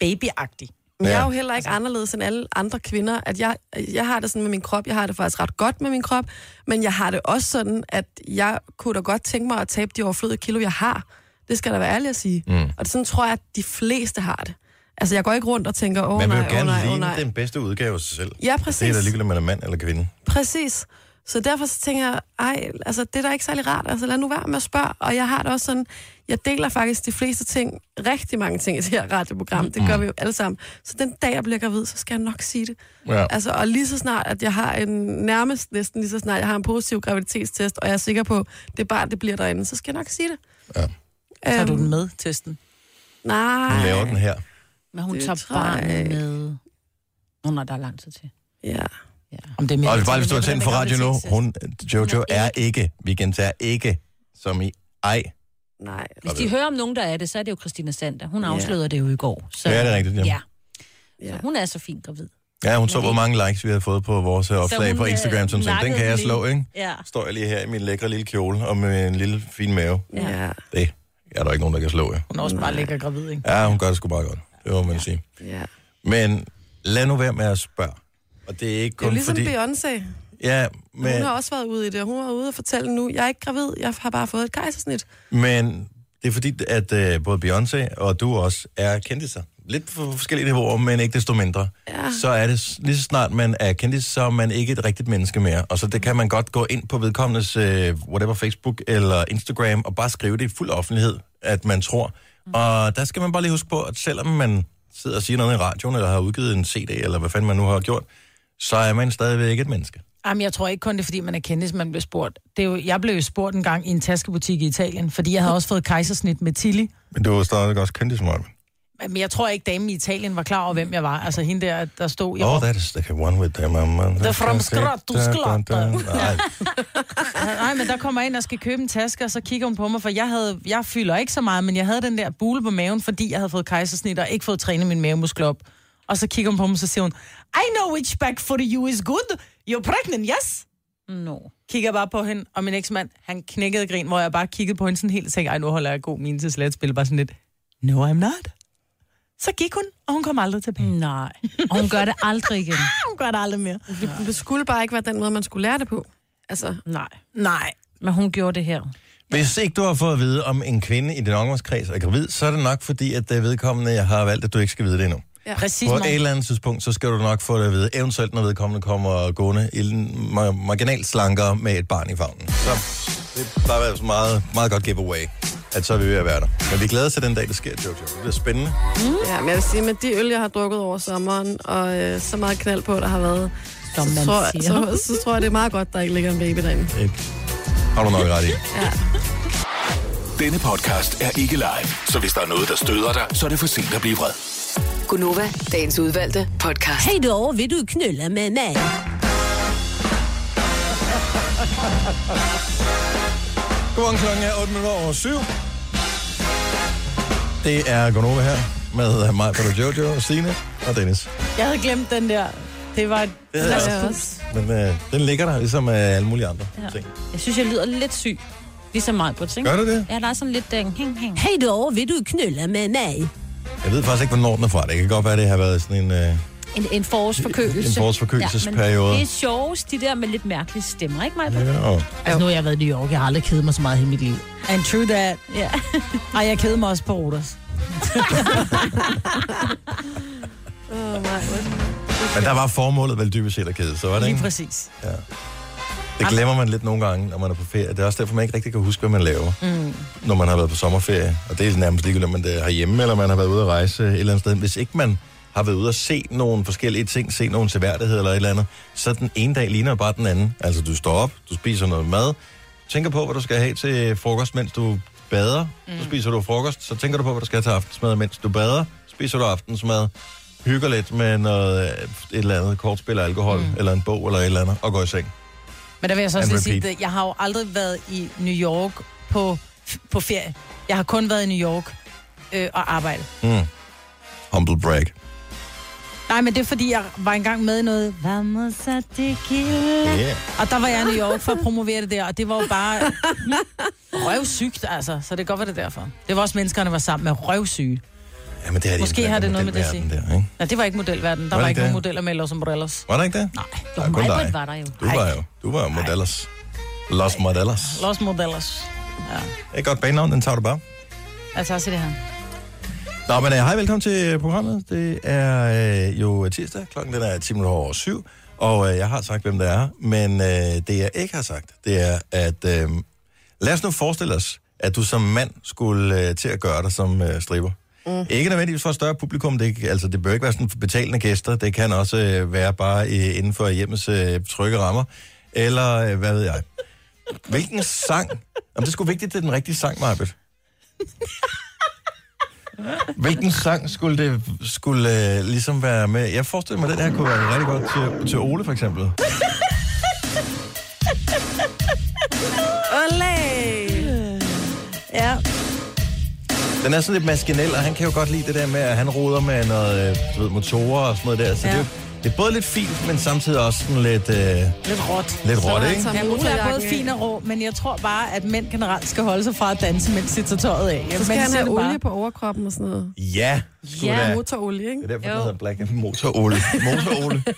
babyagtig. Men jeg er Ja. jo heller ikke anderledes end alle andre kvinder, at jeg, jeg har det sådan med min krop, jeg har det faktisk ret godt med min krop, men jeg har det også sådan, at jeg kunne da godt tænke mig at tabe de overflødige kilo, jeg har. Det skal da være ærligt at sige. Mm. Og det, sådan tror jeg, at de fleste har det. Altså, jeg går ikke rundt og tænker, åh oh, Man vil nej, jo åh oh, gerne nej, åh ligne oh, nej. den bedste udgave af sig selv. Ja, Det er præcis. da ligegyldigt, om man er mand eller kvinde. Præcis. Så derfor så tænker jeg, ej, altså det er da ikke særlig rart, altså lad nu være med at spørge. Og jeg har det også sådan, jeg deler faktisk de fleste ting, rigtig mange ting i det her radioprogram, det gør vi jo alle sammen. Så den dag, jeg bliver gravid, så skal jeg nok sige det. Ja. Altså, og lige så snart, at jeg har en, nærmest næsten lige så snart, jeg har en positiv graviditetstest, og jeg er sikker på, det barn, det bliver derinde, så skal jeg nok sige det. Ja. Tager du Øhm, den med, testen? Nej. Hun laver den her. Men hun Det tager barnet med. Nå, nej, der er lang tid til. Ja. Ja. Om det er mere Og bare hvis du har til- tændt for radio nu, hun, Jojo Hun er er ikke, vi gentager ikke, som i ej. Nej. Hvis de hører om nogen, der er det, så er det jo Christina Sander. Hun Ja. afslørede det jo i går. Så, Ja, det er rigtigt, ja. Ja. Ja. Så hun er så fint gravid. Ja, hun så, hvor mange likes vi har fået på vores øh, opslag hun, på øh, Instagram, som sådan, den kan jeg slå, ikke? Ja. Står jeg lige her i min lækre lille kjole og med en lille fin mave. Ja. Det er der ikke nogen, der kan slå, ja. Hun er også bare lækker gravid, ikke? Ja, hun gør det sgu bare godt. Det må man sige. ja. Men lad nu være med at spørge. Og det er ikke Det er kun ligesom fordi... Beyoncé. Ja, Men... Hun har også været ude i det, og hun var ude og fortælle nu, jeg er ikke gravid, jeg har bare fået et kejsersnit. men det er fordi, at uh, både Beyoncé og du også er kendiser. Lidt på forskellige niveauer, men ikke desto mindre. Ja. Så er det lige så snart man er kendis, så er man ikke et rigtigt menneske mere. Og så det kan man godt gå ind på vedkommendes uh, whatever, Facebook eller Instagram og bare skrive det i fuld offentlighed, at man tror. Og der skal man bare lige huske på, at selvom man sidder og siger noget i radioen, eller har udgivet en CD, eller hvad fanden man nu har gjort, så er man stadigvæk et menneske. Jamen, jeg tror ikke kun det, er, fordi man er kendis, man bliver spurgt. Det er jo, jeg blev jo spurgt en gang i en taskebutik i Italien, fordi jeg havde også fået kejsersnit med Tilly. Men du er stadigvæk også kendis, Marvin. Men jeg tror ikke, damen i Italien var klar over, hvem jeg var. Altså hende der, der stod... Jeg Oh, var- that is the one with them. Um, The from Scrotto. Nej, Nej, men der kommer ind og skal købe en taske, og så kigger hun på mig, for jeg, havde, jeg fylder ikke så meget, men jeg havde den der bule på maven, fordi jeg havde fået kejsersnit og ikke fået trænet min mavemuskler op. Og så kigger hun på mig, og så siger hun, I know which back for you is good. You're pregnant, yes? No. Kigger bare på hende, og min eksmand, han knækkede grin, hvor jeg bare kiggede på hende sådan helt og tænkte, ej, nu holder jeg god mine til sletspil, bare sådan lidt, no, I'm not. Så gik hun, og hun kom aldrig tilbage. Nej. Og hun gør det aldrig igen. Hun gør det aldrig mere. Det, det skulle bare ikke være den måde, man skulle lære det på. Altså, Nej. Nej. Men hun gjorde det her. Hvis ikke du har fået at vide, om en kvinde i din omgangskreds er gravid, så er det nok fordi, at det vedkommende jeg har valgt, at du ikke skal vide det endnu. ja. Præcis, På et eller andet tidspunkt, så skal du nok få det at vide, eventuelt når vedkommende kommer gående i en mar- marginalt slankere med et barn i favnen. Så det plejer at være så meget, meget godt giveaway, at så er vi ved at være der. Men vi glæder os til den dag, det sker, Jojo. Det bliver spændende. ja, men jeg vil sige, med de øl, jeg har drukket over sommeren, og øh, så meget knald på, der har været, Som så man tror, siger. så, så tror jeg, det er meget godt, der ikke ligger en baby derinde. Det har du nok ret i. Ja. Denne podcast er ikke live, så hvis der er noget, der støder dig, så er det for sent at blive vred. Gunova, dagens udvalgte podcast. Hej då, vil du knulla med mig? Godmorgen klokken er 8 minutter over 7. Det er Gonova her med mig, Peter Jojo, Signe og Dennis. Jeg havde glemt den der. Det var et Det havde jeg flaskepus. Men øh, den ligger der, ligesom øh, alle mulige andre Ja. ting. Jeg synes, jeg lyder lidt syg. Ligesom mig, på ikke? Gør du det? Ja, der er sådan lidt uh, hæng, hæng. Hej då, vil du knulla med mig? Jeg ved faktisk ikke, hvornår den er fra. Det kan godt være, det har været sådan en... Øh, En, en forårsforkølelse. En forårsforkølelsesperiode. Ja, det er sjovest, de der med lidt mærkelige stemmer, ikke mig? ja, Altså, nu har jeg været i New York. Jeg har aldrig kedet mig så meget i hele mit liv. And true that. Ja. Ej, jeg kedede mig også på Rodos. Åh, nej. men der var formålet vel dybest set at kede, så var det Lige ikke? præcis. Ja. Det glemmer man lidt nogle gange, når man er på ferie. Det er også derfor, man ikke rigtig kan huske, hvad man laver, mm. når man har været på sommerferie. Og det er nærmest ligegyldigt, om man er herhjemme, eller man har været ude at rejse et eller andet sted. Hvis ikke man har været ude at se nogle forskellige ting, se nogle seværdigheder eller et eller andet, så den ene dag ligner bare den anden. Altså, du står op, du spiser noget mad, tænker på, hvad du skal have til frokost, mens du bader. Mm. Så spiser du frokost, så tænker du på, hvad du skal have til aftensmad, mens du bader. Spiser du aftensmad, hygger lidt med noget, øh, et eller andet kortspil af alkohol, mm. eller en bog, eller et eller andet, og går i seng. Men der vil jeg så også And lige sige, at jeg har jo aldrig været i New York på, på ferie. Jeg har kun været i New York øh, og arbejdet. Mm. Humble brag. Nej, men det er fordi, jeg var engang med i noget Vamos a tequila. Yeah. Og der var jeg i New York for at promovere det der, og det var jo bare røvsygt, altså. Så det kan godt være det er derfor. Det var også menneskerne, der var sammen med røvsyge. Jamen, det er Måske har det noget med det at sige. Der, ikke? Ja, det var ikke modelverden. Der Var var, det ikke det? nogen modeller med Los Umbrellas. Var der ikke det? Nej, Nej, kun dig. Majbrit var der jo. Du var jo, du var jo modellers. Los Modellas. Los Modellas. Ja. Det er et godt banenavn, den tager du bare. Jeg tager til det her. Nå, men uh, hej, velkommen til programmet. Det er uh, jo tirsdag, klokken den er 10 minutter over syv, og uh, jeg har sagt, hvem det er, men uh, det jeg ikke har sagt, det er, at uh, lad os nu forestille os, at du som mand skulle uh, til at gøre dig som uh, stripper. Mm. Ikke nødvendigvis for et større publikum, det, er altså, det bør ikke være sådan betalende gæster, det kan også uh, være bare uh, inden for hjemmets uh, trygge rammer, eller uh, hvad ved jeg. Hvilken sang? Om det skulle vigtigt, det er den rigtige sang, Marbet. Hvilken sang skulle det skulle øh, ligesom være med? Jeg forestiller mig, at den her kunne være rigtig godt til, til Ole, for eksempel. Olé! Ja. Den er sådan lidt maskinel, og han kan jo godt lide det der med, at han roder med noget, øh, du ved, motorer og sådan noget der. Så Ja. det, er, jo- det er både lidt fint, men samtidig også sådan lidt, øh, Lidt råt. lidt råt, er ikke? altså- Ja, Ole er både fin og rå, men jeg tror bare, at mænd generelt skal holde sig fra at danse, mens de tager tøjet af. Så skal han have det bare. olie på overkroppen og sådan noget. Ja, Ja, da. Motorolie, ikke? Det er derfor, Jo. den hedder Black Motor-Ole. Motor-Ole.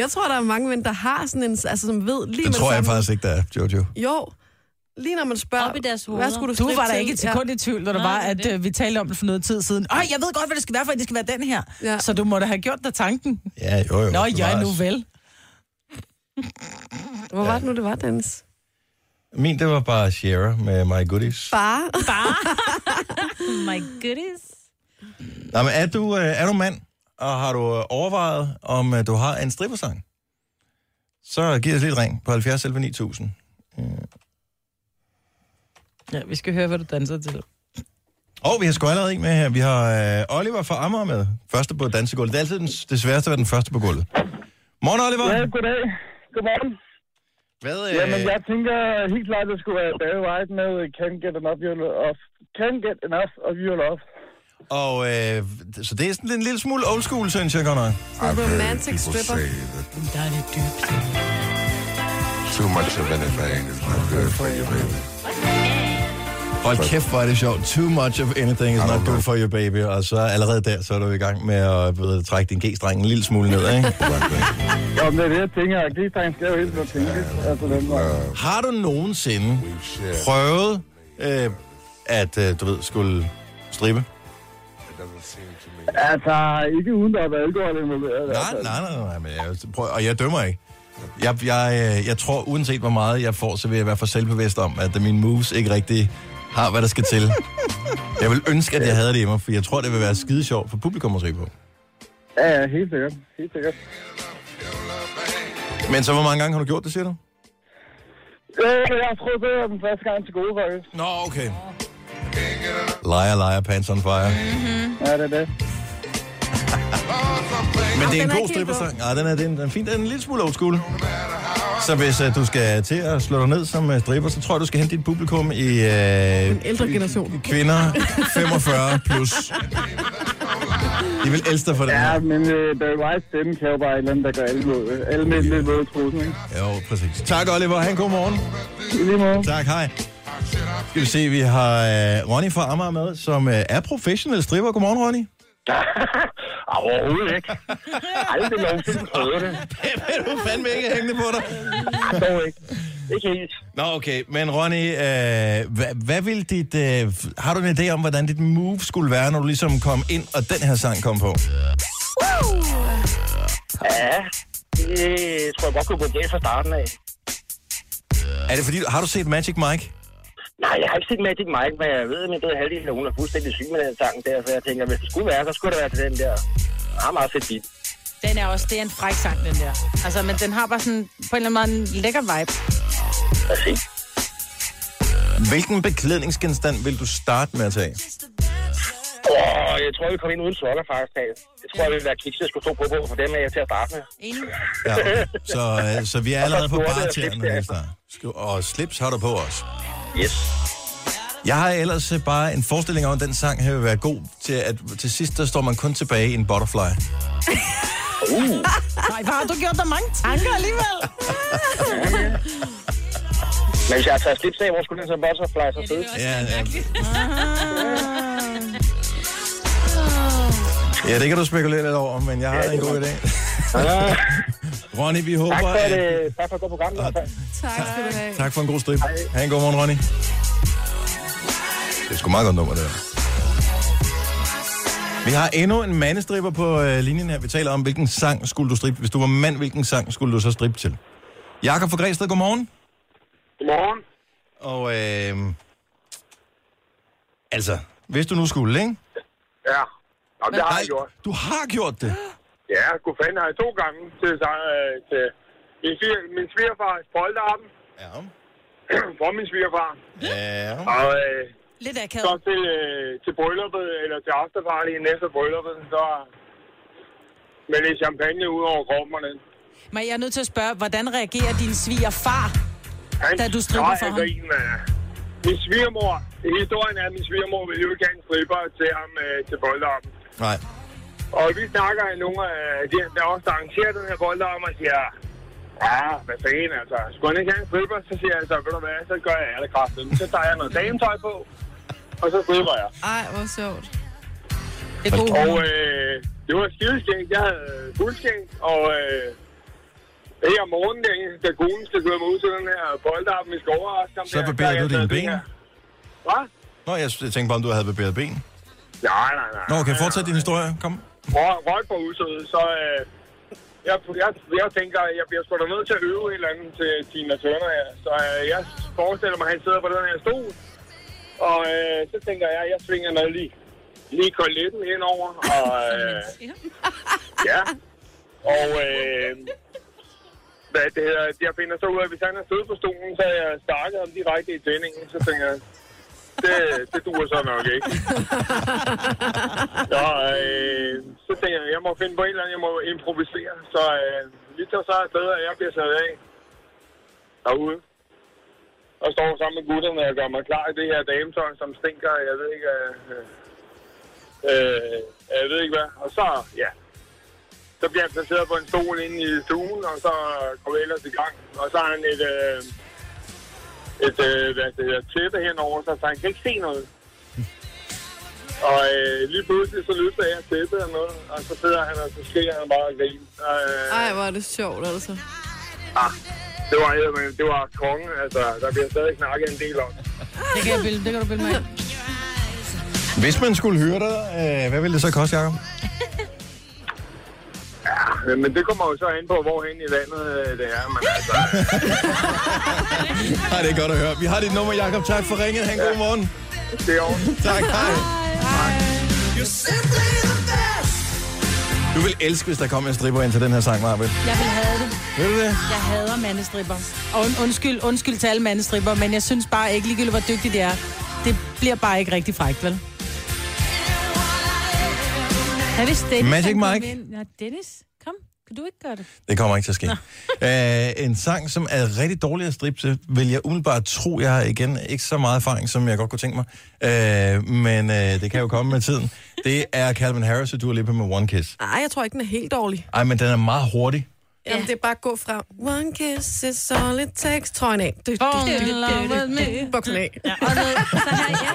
Jeg tror, der er mange mænd, der har sådan en... Altså, som ved lige Det med tror jeg samme- faktisk ikke, der er, Jojo. Jo. Lige når man spørger, Op i deres hvad hoveder. skulle du Du var der til? ikke et sekund i tvivl, da der Nej, var, det er at det. øh, vi talte om det for noget tid siden. Øj, jeg ved godt, hvad det skal være, for det skal være den her. Ja. Så du må da have gjort dig tanken. Ja, jo, jo. Nå, ja, nu vel. Hvor var det nu, det var, Dennis? Min, det var bare Shara med My Goodies. Bare. My goodies. Nå, men er du, øh, er du mand, og har du øh, overvejet, om øh, du har en strippersang? Så giv os lidt ring på 70 11 9000. Ja, vi skal høre, hvad du danser til. Og vi har sgu allerede en med her. Vi har øh, Oliver fra Amager med. Første på dansegulvet. Det er altid den, det sværeste at være den første på gulvet. Morgen, Oliver. Ja, goddag. Godmorgen. Hvad, øh, Jamen, jeg tænker helt klart, at det skulle være Barry White med Can't Get Enough Your Love. Can't Get Enough of Your Love. Og øh, så det er sådan en lille smule old school, synes jeg godt nok. Romantic stripper. Der er lidt dybt. Too much of anything is not good for you, baby. Hold kæft, hvor er det sjovt. Too much of anything is not good for you, baby. Og så allerede der, så er du i gang med at ved, trække din G-streng en lille smule ned, ikke? Jamen, det er det, jeg tænker. at G-streng skal jo helt tiden tænke. Altså, den var... Har du nogensinde prøvet øh, at, øh, du ved, skulle strippe? Altså, ikke uden der har været alkohol involveret. Nej, altså. nej, nej, nej, men jeg, prøv, og jeg dømmer ikke. Jeg, jeg, øh, jeg tror, uanset hvor meget jeg får, så vil jeg være for selvbevidst om, at mine moves ikke rigtig har, hvad der skal til. Jeg vil ønske, at jeg havde det i mig, for jeg tror, det vil være skide sjovt for publikum at se på. Ja, ja, helt sikkert. Helt sikkert. Men så hvor mange gange har du gjort det, siger du? Øh, jeg har troet, det den første gang til gode, faktisk. Nå, okay. Liar, liar, pants on fire. Ja, det er det. Men det er en den god strippersang. Ja, den er, den er fint. Den er en lille smule old school. Så hvis uh, du skal til at slå dig ned som uh, stripper, så tror jeg, du skal hente dit publikum i uh, En ældre generation. kvinder 45 plus. De vil elske dig for det Ja, her. men øh, Barry White stemme kan jo bare et eller andet, der gør alle, mod, alle med lidt våde trusen, ikke? Jo, præcis. Tak, Oliver. Ha' en god morgen. I lige måde. Tak, hej. Skal vi se, vi har uh, Ronny fra Amager med, som uh, er professionel stripper. Godmorgen, Ronny. Overhovedet ikke. Aldrig nogensinde prøvet det. er du fandme ikke hængende på dig? Dog ikke. Ikke helt. Nå, okay. Men Ronny, øh, hvad, hvad vil dit... Øh, har du en idé om, hvordan dit move skulle være, når du ligesom kom ind, og den her sang kom på? Ja, det tror jeg godt kunne gå galt fra starten af. Er det fordi... Har du set Magic Mike? Nej, jeg har ikke set Magic Mike, men jeg ved, at min døde halvdel, at hun er fuldstændig syg med den sang der, så jeg tænker, hvis det skulle være, så skulle det være til den der. Jeg har meget fedt beat. Den er også, det er en fræk sang, den der. Altså, men den har bare sådan, på en eller anden måde, en lækker vibe. Præcis. Hvilken beklædningsgenstand vil du starte med at tage? Åh, jeg tror, vi kom ind uden sokker, faktisk. Jeg tror, det ville være kiks, jeg skulle stå på, på for dem er jeg til at starte med. Enig? Ja. Så, øh, så vi er allerede på Og så skjorte og bartjern. slips derefter. Og slips har du på os. Yes. Jeg har ellers øh, bare en forestilling om, at den sang her vil være god til, at til sidst der står man kun tilbage i en butterfly. Nej, hvor har du gjort dig mange tanker alligevel? Men hvis jeg har taget slips af, hvor skulle den så butterfly så sidde? Ja, ja. Ja, det kan du spekulere lidt over, men jeg har Ja, en det god idé. Ronny, vi håber, Tak for, at... det, tak for at gå på gang. i hvert fald. Tak skal du have. Tak for en god strip. Ha' en god morgen, Ronny. Det er sgu meget godt nummer, det der. Vi har endnu en mandestripper på øh, linjen her. Vi taler om, hvilken sang skulle du strippe. Hvis du var mand, hvilken sang skulle du så strippe til? Jakob fra Græsted, godmorgen. Godmorgen. Og øh, altså, hvis du nu skulle, ikke? Ja, Jamen, det har jeg gjort. du har gjort det. Ja, gud fanden har jeg to gange til, øh, til min, sviger, min svigerfars polterappen Ja. for min svigerfar. Ja. Og øh, Lidt så akavet. til, øh, til brylluppet, eller til afterparty efter brylluppet, så med lidt champagne ud over den. Men jeg er nødt til at spørge, hvordan reagerer din svigerfar? Han Da du stripper for ham? Grin, øh. Min svigermor, historien er, at min svigermor ville jo ikke have en stripper til ham øh, til polterappen. Nej. Og vi snakker med nogle af de, der også arrangerer den her polterappen og siger, ja, hvad fanden altså, skulle han ikke have en stripper? Så siger jeg altså, ved du hvad, så gør jeg alle kraften. Så tager jeg noget dametøj på, og så stripper jeg. Ej, hvor sjovt. Det er god Og øh, det var skideskægt. Jeg havde fuldskægt, og øh, her om morgenen, der, da konen skal køre mig ud til den her skal overraske ham. Så er du jeg dine ben? Hvad? Nå, jeg jeg tænkte bare, om du havde barberet ben. Nej, nej, nej. Nå, okay, fortsæt din historie. Kom. Røg, på huset, så øh, jeg, jeg, jeg tænker, jeg bliver sgu da nødt til at øve et eller andet til Tina Turner her. Så øh, jeg forestiller mig, at han sidder på den her stol, og øh, så tænker jeg, at jeg svinger noget lige, lige koletten indover, og øh, ja, og øh, hvad det hedder, jeg finder så ud af, at hvis han er siddet på stolen, så er jeg startet ham direkte i tændingen, så tænker jeg, det, det duer så nok ikke. Så, øh, så tænker jeg, jeg må finde på en eller andet, jeg må improvisere. Så øh, vi tager så afsted, og jeg bliver sat af derude. Og står sammen med gutterne og gør mig klar i det her dametøj, som stinker, jeg ved ikke, øh, øh, jeg ved ikke hvad. Og så, ja, så bliver han placeret på en stol inde i stuen, og så går vi ellers i gang. Og så har han et, øh, et øh, hvad det hedder, tæppe henover, så han kan ikke se noget. Og øh, lige pludselig så løfter jeg tæppet og noget, og så sidder han, og så skriger han bare og griner. Øh, Ej, hvor er det sjovt, altså. ah, det var, men det var kongen, altså, der bliver stadig snakket en del om. Det kan, jeg bilde, det kan du bilde mig. Hvis man skulle høre dig, øh, hvad ville det så koste, Jacob? Ja, men det kommer jo så an på, hvorhen i landet øh, det er, men altså... Nej, det er godt at høre. Vi har dit nummer, Jacob. Tak for ringet. Ha' en god morgen. Det er ordentligt. Tak, hej. Du vil elske, hvis der kom en stripper ind til den her sang, Marvind. Jeg vil have det. Ved du det? Jeg hader mandestripper. Og und, undskyld, undskyld til alle mandestripper, men jeg synes bare ikke ligegyldigt, hvor dygtige de er. Det bliver bare ikke rigtig frækt, vel? Hvad hvis Dennis... Magic Mike? ind? Ja, Dennis, kom. Kan du ikke gøre det? Det kommer ikke til at ske. Æh, en sang, som er rigtig dårlig at strippe til, vil jeg umiddelbart tro, jeg har igen ikke så meget erfaring, som jeg godt kunne tænke mig. Æh, men øh, det kan jo komme med tiden. Det er Calvin Harris og Dua Lipa med One Kiss. Nej, jeg tror ikke, den er helt dårlig. Ej, men den er meget hurtig. Jamen, det er bare at gå fra One kiss is all it takes, trøjen af. Buksen af. Ja, og noget, så her, ja,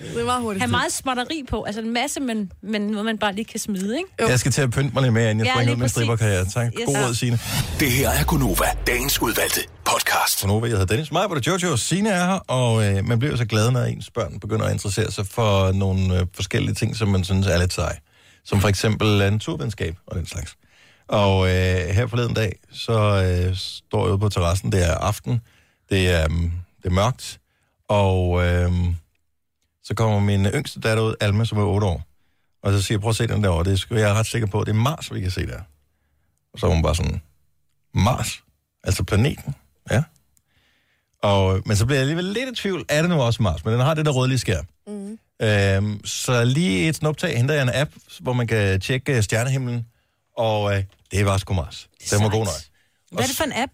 Det er meget hurtigt. have meget småtteri på. Altså en masse, men, men noget, man bare lige kan smide, ikke? Jo. Jeg skal til at pynte mig lidt mere, inden jeg Ja, springer ud med præcis. stripperkarriere. Tak. Yes. God råd, Signe. Det her er Gunova, dagens udvalgte podcast. Så nu jeg hedder Dennis Meyer, hvor Jojo og Signe er her, og øh, man bliver jo så glad, når ens børn begynder at interessere sig for nogle øh, forskellige ting, som man synes er lidt sej. Som for eksempel naturvidenskab og den slags. Og øh, her forleden dag, så øh, står jeg ude på terrassen, det er aften, det er, um, det er mørkt, og øh, så kommer min yngste datter ud, Alma, som er 8 år, og så siger jeg, prøv at se den derovre, det er, jeg er ret sikker på, at det er Mars, vi kan se der. Og så er hun bare sådan, Mars? Altså planeten? Ja. Og, men så bliver jeg alligevel lidt i tvivl, er det nu også Mars? Men den har det der rødlige skær. Mm. Øhm, så lige et snuptag henter jeg en app, hvor man kan tjekke øh, stjernehimlen, og øh, det var sgu Mars. Den var god nok. Hvad er det for en app?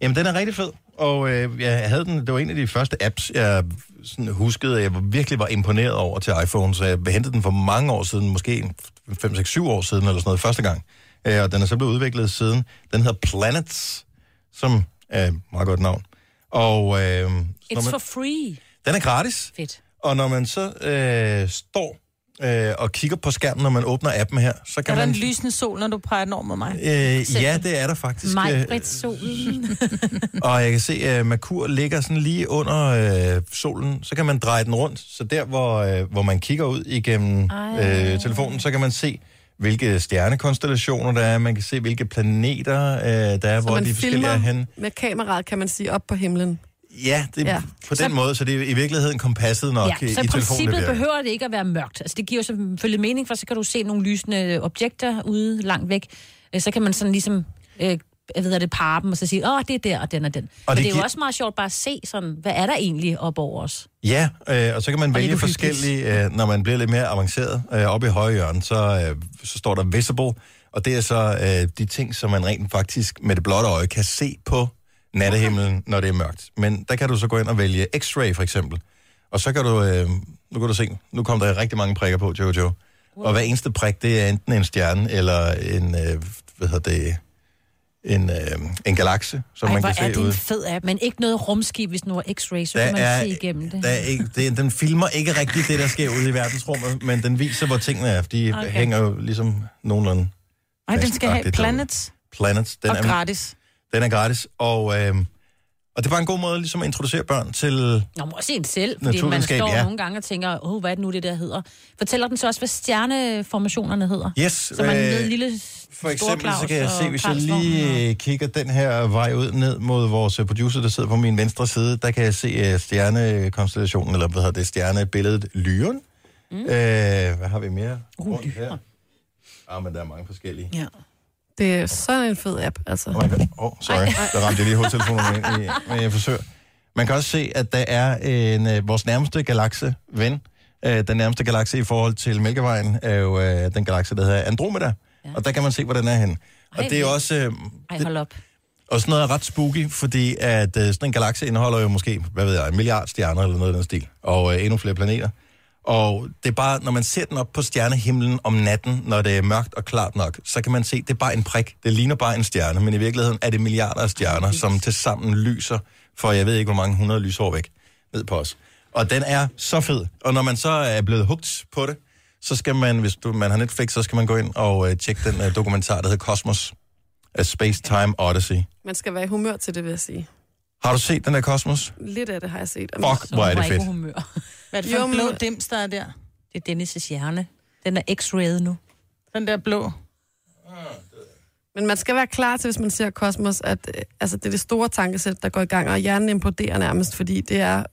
Jamen, den er rigtig fed, og øh, jeg havde den, det var en af de første apps, jeg sådan huskede, at jeg virkelig var imponeret over til iPhone, så jeg hentede den for mange år siden, måske 5-6-7 år siden, eller sådan noget, første gang. Øh, og den er så blevet udviklet siden. Den hedder Planets, som er et meget godt navn. Og øh, It's man, for free. den er gratis, Fedt. og når man så øh, står øh, og kigger på skærmen, når man åbner appen her, så Er kan der man... en lysende sol, når du peger den over mod mig? Øh, ja, det er der faktisk. Mig, Britt Solen. og jeg kan se, at Merkur ligger sådan lige under øh, solen. Så kan man dreje den rundt. Så der, hvor, øh, hvor man kigger ud igennem øh, telefonen, så kan man se, hvilke stjernekonstellationer der er. Man kan se, hvilke planeter øh, der er, Så hvor de forskellige er henne. med kameraet, kan man sige, op på himlen. Ja, det, ja. På den Så- måde, så det er i virkeligheden kompasset nok Ja, i, så i telefonen. virker. behøver det ikke at være mørkt. Altså, det giver jo selvfølgelig mening, for så kan du se nogle lysende objekter ude langt væk. Øh, Så kan man sådan ligesom, øh, jeg ved det, parre dem og så sige, åh, det er der, og den og den. Og det Men det, er jo også meget sjovt bare at se sådan, hvad er der egentlig op over os? Ja, øh, og så kan man lidt vælge forskellige, øh, når man bliver lidt mere avanceret. Øh, oppe i højre hjørne, så, øh, så står der visible, og det er så øh, de ting, som man rent faktisk med det blotte øje kan se på nattehimlen, når det er mørkt. Men der kan du så gå ind og vælge x-ray for eksempel. Og så kan du, øh, nu kan du se, nu kommer der rigtig mange prikker på, Jojo. Og hver eneste prik, det er enten en stjerne eller en, øh, hvad hedder det, en, øh, en galakse, som Ej, man kan er se det ud. en fed app. Men ikke noget rumskib, hvis nu er x-ray, så Der kan man er- se igennem det. Der er ikke, det, den filmer ikke rigtigt det, der sker ude i verdensrummet, men den viser, hvor tingene er. De okay. Hænger jo ligesom nogenlunde Ej, den skal have planets planets. Den og er, gratis. Den er gratis, og, øh, og det er bare en god måde ligesom at introducere børn til... Nå, men også en selv, fordi man står ja. nogle gange og tænker, åh, hvad er det nu, det der hedder? Fortæller den så også, hvad stjerneformationerne hedder? Yes, Så man øh, ved lille For eksempel så kan jeg se, hvis jeg lige øh, kigger den her vej ud ned mod vores øh, producer, der sidder på min venstre side, der kan jeg se øh, stjernekonstellationen, eller hvad hedder det, stjernebilledet Lyren. Mm. Øh, hvad har vi mere rundt her? Ah, men der er mange forskellige. Ja. Det er sådan en fed app, altså. Oh, my God. oh sorry. Der ramte jeg lige hovedtelefonen ind i, men jeg forsøger. Man kan også se, at der er en, øh, vores nærmeste galakse ven. Øh, den nærmeste galakse i forhold til Mælkevejen er jo øh, den galakse, der hedder Andromeda. Ja. Og der kan man se, hvor den er henne. Og Ej, det er også... Øh, Ej, hold op. og sådan noget er ret spooky, fordi at øh, sådan en galakse indeholder jo måske, hvad ved jeg, en milliard stjerner eller noget i den stil, og øh, endnu flere planeter. Og det er bare, når man ser den op på stjernehimlen om natten, når det er mørkt og klart nok, så kan man se, det er bare en prik. Det ligner bare en stjerne, men i virkeligheden er det milliarder af stjerner, som til sammen lyser for jeg ved ikke, hvor mange hundrede lysår væk ned på os. Og den er så fed. Og når man så er blevet hugt på det, så skal man, hvis du, man har Netflix, så skal man gå ind og øh, tjekke den øh, dokumentar, der hedder Cosmos. A Space Time Odyssey. Man skal være i humør til det, vil jeg sige. Har du set den der Cosmos? Lidt af det har jeg set. Fuck, hvor er det fedt. humør. Hvad er det for Jo, en blå men- dims, der er der? Det er Dennis' hjerne. Den er x-rayet nu. Den der blå. Men man skal være klar til, hvis man ser Kosmos, at øh, altså, det er det store tankesæt, der går i gang, og hjernen imploderer nærmest, fordi det er...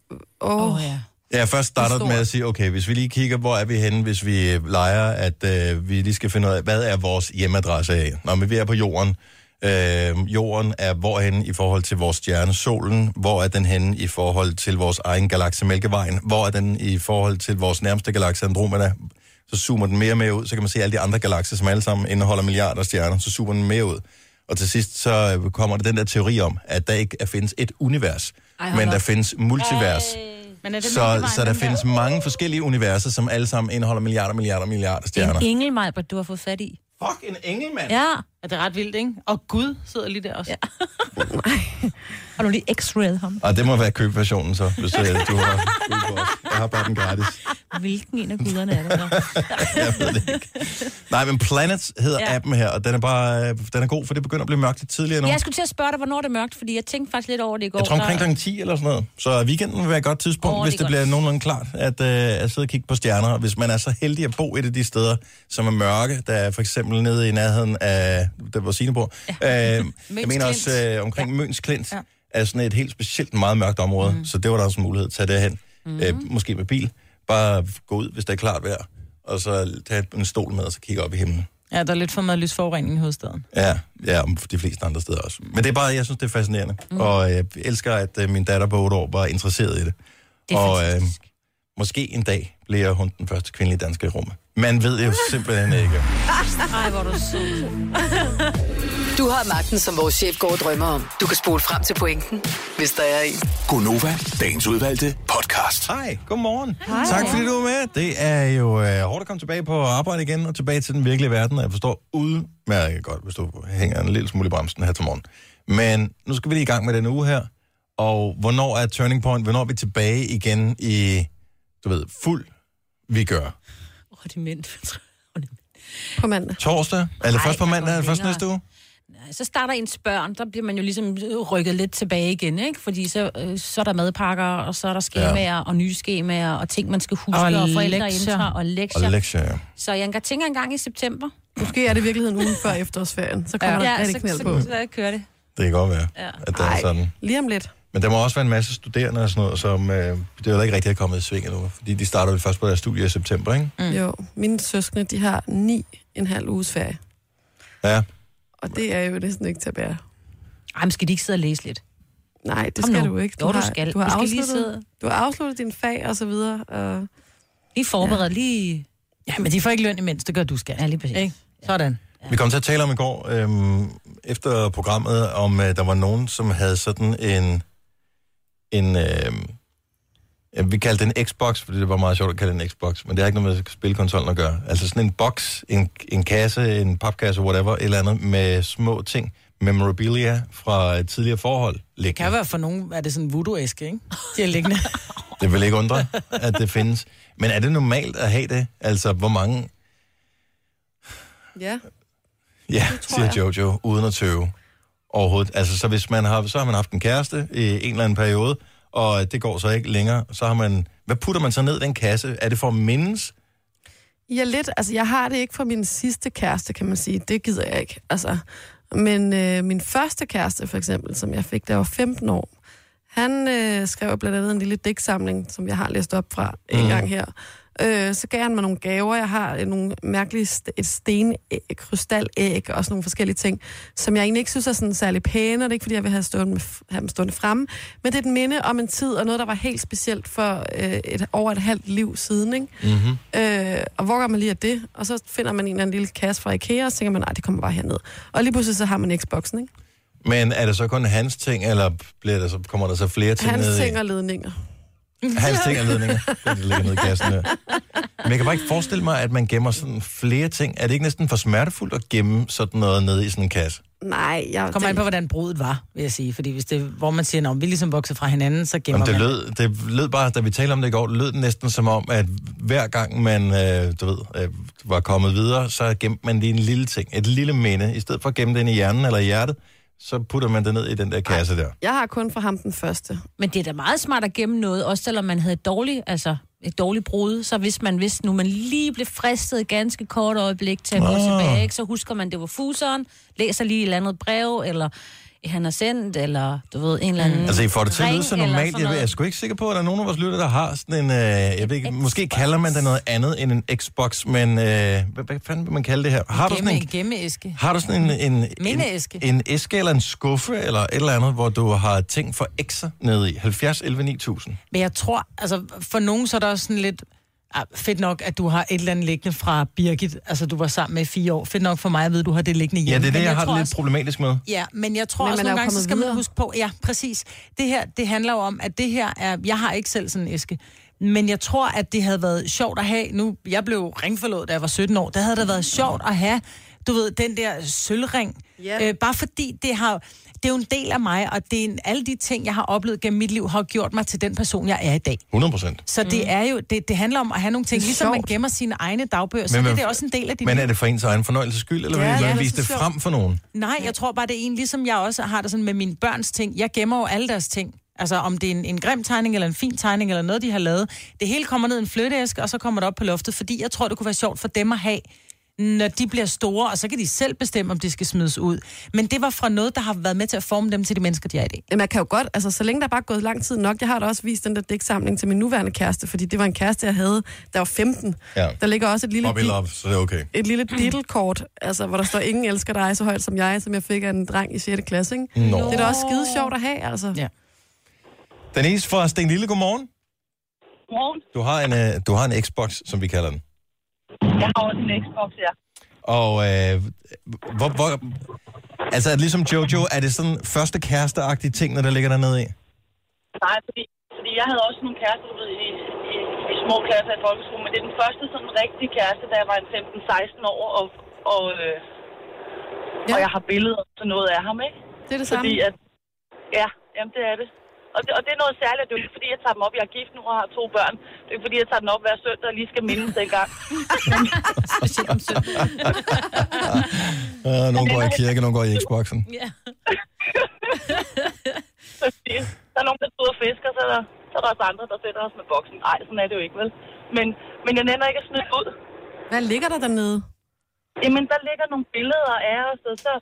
Åh, oh, ja. Ja, først starter er med at sige, okay, hvis vi lige kigger, hvor er vi henne, hvis vi øh, leger, at øh, vi lige skal finde ud af, hvad er vores hjemmeadresse af? Nå, men vi er på jorden. Øh, jorden er hvorhen i forhold til vores stjerne, solen, hvor er den henne i forhold til vores egen galakse Mælkevejen, hvor er den i forhold til vores nærmeste galakse Andromeda, så zoomer den mere og mere ud, så kan man se alle de andre galakser, som alle sammen indeholder milliarder stjerner, så zoomer den mere ud. Og til sidst så øh, kommer der den der teori om, at der ikke er, findes et univers, Ej, Ej, men der findes multivers. Men er det Så, Mælkevejen, så der findes mange forskellige universer, som alle sammen indeholder milliarder, milliarder, milliarder stjerner. En engel, Majbert, du har fået fat i. Fuck, en engel, mand! Ja. Ja, det ret vildt, ikke? Og Gud sidder lige der også. Ja. Har du lige x-rayet ham? Og det må være købversionen så, hvis øh, du har. Jeg har bare den gratis. Hvilken en af guderne er det? Jeg ved det ikke. Nej, men Planets hedder ja. Appen her, og den er bare øh, den er god, for det begynder at blive mørkt lidt tidligere nu. Jeg skulle til at spørge dig, hvornår det er mørkt, fordi jeg tænkte faktisk lidt over det i går. Jeg tror omkring kl. 10 eller sådan noget. Så weekenden vil være et godt tidspunkt, oh, det hvis er det bliver nogenlunde klart, at, øh, at sidde og kigge på stjerner. Hvis man er så heldig at bo et af de steder, som er mørke, der er for eksempel nede i nærheden af, der hvor Signe bor. Ja. Øh, jeg mener også øh, omkring ja. Møns Klint, ja. Er sådan et helt specielt meget mørkt område. Mm. Så det var der også en mulighed. Tag derhen. Mm. Øh, måske med bil. Bare gå ud, hvis det er klart vejr. Og så tage en stol med, og så kigge op i himlen. ja, der er lidt for meget lysforurening i hovedstaden. Ja, ja, og de fleste andre steder også. Men det er bare, jeg synes, det er fascinerende. Mm. Og jeg elsker, at øh, min datter på 8 år var interesseret i det. Det er og øh, fantastisk. måske en dag bliver hun den første kvindelige dansker i rummet. Man ved jo simpelthen ikke. Ej, hvor er du sød. Du har magten, som vores chef går og drømmer om. Du kan spole frem til pointen, hvis der er en. Gonova, dagens udvalgte podcast. Hej, godmorgen. Hej. Tak fordi du er med. Det er jo øh, hårdt at komme tilbage på arbejde igen og tilbage til den virkelige verden. og Jeg forstår udmærket godt, hvis du hænger en lille smule i bremsen her til morgen. Men nu skal vi lige i gang med den uge her. Og hvornår er turning point? Hvornår er vi tilbage igen i, du ved, fuld vi gør? Åh, oh, det er mænd. På mandag. Torsdag? Eller Ej, først på mandag, eller først næste uge? Så starter ens børn, der bliver man jo ligesom rykket lidt tilbage igen, ikke? Fordi så, øh, så er der madpakker, og så er der skemaer, ja. og nye skemaer, og ting, man skal huske, Og og, og forældre lektier. indtager, og lektier. Og lektier, ja. Så jeg tænker en gang i september. Måske er det i virkeligheden ugen før efterårsferien. Så kommer ja, der ja, rigtig så, knald så, på. så, så kører det. Det kan godt være, Ja. at det er Ej. sådan. Lige om lidt. Men der må også være en masse studerende og sådan noget, som øh, det er jo ikke rigtig er kommet i sving endnu. Fordi de starter jo først på deres studie i september, ikke? Mm. Jo, mine søskende, de har ni en halv uges ferie. Ja. Og det er jo næsten ikke til at bære. Ej, men skal de ikke sidde og læse lidt? Nej, det Kom skal nu. du ikke. Jo, du har, skal. Du har, Du skal lige afsluttet, sidde- du har afsluttet din fag og så videre. Og Lige forbered, ja. lige... Ja, men de får ikke løn imens, det gør du skal. Ja, lige præcis. Ikke? Sådan. Vi kom til at tale om i går, øhm, efter programmet, om øh, der var nogen, som havde sådan en, en øhm, ja, vi kaldte det en Xbox, fordi det var meget sjovt at kalde det en Xbox, men det har ikke noget med spilkonsollen at gøre. Altså sådan en box, en, en kasse, en papkasse, whatever, et eller andet med små ting, memorabilia fra et tidligere forhold. Det liggende. kan være for nogen, er det sådan en voodoo-æske, ikke? De er liggende. Det vil ikke undre, at det findes. Men er det normalt at have det? Altså, hvor mange... ja, Ja, Det siger. Jojo, uden at tøve overhovedet. Altså, så hvis man har, så har man haft en kæreste i en eller anden periode, og det går så ikke længere, så har man... Hvad putter man så ned i den kasse? Er det for at mindes? Ja, lidt. Altså, jeg har det ikke fra min sidste kæreste, kan man sige. Det gider jeg ikke. Altså, men øh, min første kæreste, for eksempel, som jeg fik, da jeg var 15 år, han øh, skrev blandt andet en lille digtsamling, som jeg har læst op fra en Mm. gang her. Øh, så gav han mig nogle gaver. Jeg har øh, nogle mærkelige st- et sten, krystalæg og sådan nogle forskellige ting, som jeg egentlig ikke synes er sådan særlig pæne, og det er ikke, fordi jeg vil have, stående have dem stående fremme, men det er et minde om en tid, og noget, der var helt specielt for øh, et, over et halvt liv siden, ikke? Mm-hmm. Øh, og hvor gør man lige af det? Og så finder man en eller anden lille kasse fra Ikea, og så tænker man, nej, det kommer bare herned. Og lige pludselig så har man Xboxen, ikke? Men er det så kun hans ting, eller bliver der så, kommer der så flere ting Hans ned i? ting og ledninger. Hans ting og ledninger. Det ligger nede i kassen her. Men jeg kan bare ikke forestille mig, at man gemmer sådan flere ting. Er det ikke næsten for smertefuldt at gemme sådan noget nede i sådan en kasse? Nej, jeg... Kommer det, an på, hvordan brudet var, vil jeg sige. Fordi hvis det, hvor man siger, at vi ligesom vokset fra hinanden, så gemmer Jamen, det, man. lød, det lød bare, da vi talte om det i går, lød det næsten som om, at hver gang man øh, du ved, øh, var kommet videre, så gemte man lige en lille ting, et lille minde. I stedet for at gemme den i hjernen eller i hjertet, så putter man det ned i den der kasse der. Jeg har kun fra ham den første. Men det er da meget smart at gemme noget, også selvom man havde et dårligt, altså et dårligt brud. Så hvis man vidste nu, man lige blev fristet et ganske kort øjeblik til at gå tilbage, ikke, så husker man, det var fuseren, læser lige et eller andet brev, eller han har sendt, eller du ved, en eller anden Altså, I får det til at lyde så normalt. Jeg noget. er sgu ikke sikker på, at der er nogen af vores lytter, der har sådan en... Øh, jeg ved ikke, måske kalder man det noget andet end en Xbox, men øh, hvad, hvad fanden vil man kalde det her? Har du sådan Gemme, en, gemmeæske. har du sådan en, en, en, Mindeæske. en æske eller en skuffe eller et eller andet, hvor du har ting for X'er nede i? 70, 11, 9000. Men jeg tror, altså for nogen så er der også sådan lidt, ah, fedt nok, at du har et eller andet liggende fra Birgit, altså du var sammen med i fire år. Fedt nok for mig at vide, at du har det liggende hjemme. Ja, det er det, Men jeg har det lidt også- problematisk med. Ja, men jeg tror Men også man nogle gange, så skal man videre. huske på, ja, præcis. Det her, det handler jo om, at det her er, jeg har ikke selv sådan en æske, men jeg tror, at det havde været sjovt at have, nu, jeg blev ringforlået, da jeg var 17 år, der havde det været sjovt at have, du ved, den der sølvring, Ja. øh, bare fordi det har, det er jo en del af mig, og det er en, alle de ting, jeg har oplevet gennem mit liv, har gjort mig til den person, jeg er i dag. 100 procent. Så mm. det er jo, det, det handler om at have nogle ting, Det ligesom man gemmer sine egne dagbøger, så Men det er det også en del af dit Men liv. er det for ens egen fornøjelses skyld, eller Ja, vil ja, man det vise det sjovt. frem for nogen? Nej, jeg tror bare, det er en, ligesom jeg også har det sådan med mine børns ting. Jeg gemmer jo alle deres ting. Altså om det er en, en grim tegning, eller en fin tegning, eller noget, de har lavet. Det hele kommer ned i en flytteæske, og så kommer det op på loftet, fordi jeg tror, det kunne være sjovt for dem at have, når de bliver store, og så kan de selv bestemme, om de skal smides ud. Men det var fra noget, der har været med til at forme dem til de mennesker, de er i dag. Jamen, jeg kan jo godt, altså så længe der bare er gået lang tid nok, jeg har da også vist den der digtsamling til min nuværende kæreste, fordi det var en kæreste, jeg havde, der var 15. Ja. Der ligger også et lille, Bobby Love, så det er okay. et lille dittelkort, altså, hvor der står, ingen elsker dig så højt som jeg, som jeg fik af en dreng i 6. klasse, ikke? Nå. Det er da også skide sjovt at have, altså. Ja. Denise fra Sten Lille, godmorgen. Morgen. Du har en, øh, du har en Xbox, som vi kalder den. Jeg har også en Xbox, ja. Og øh, hvor, hvor, altså ligesom Jojo, er det sådan første kæresteagtige ting, når der ligger dernede i? Nej, fordi, fordi jeg havde også nogle kærester du ved, i, i, i små klasser i folkeskolen, men det er den første sådan rigtige kæreste, da jeg var en 15-16 år, og, og, øh, ja. og jeg har billeder til noget af ham, ikke? Det er det samme. Fordi at, ja, jamen det er det. Og, det. og det er noget særligt, det er jo ikke fordi, jeg tager dem op. Jeg er gift nu og har to børn. Det er ikke fordi, jeg tager den op hver søndag og lige skal mindes den gang. Specielt om søndagen. Uh, nogle går i kirke, nogle går i Xboxen. Ja. Der er nogen, der står og fisker, så er, der, så er der også andre, der sætter os med boksen. Nej, sådan er det jo ikke, vel? Men, men jeg nænder ikke at smide ud. Hvad ligger der dernede? Jamen, der ligger nogle billeder af os, og så,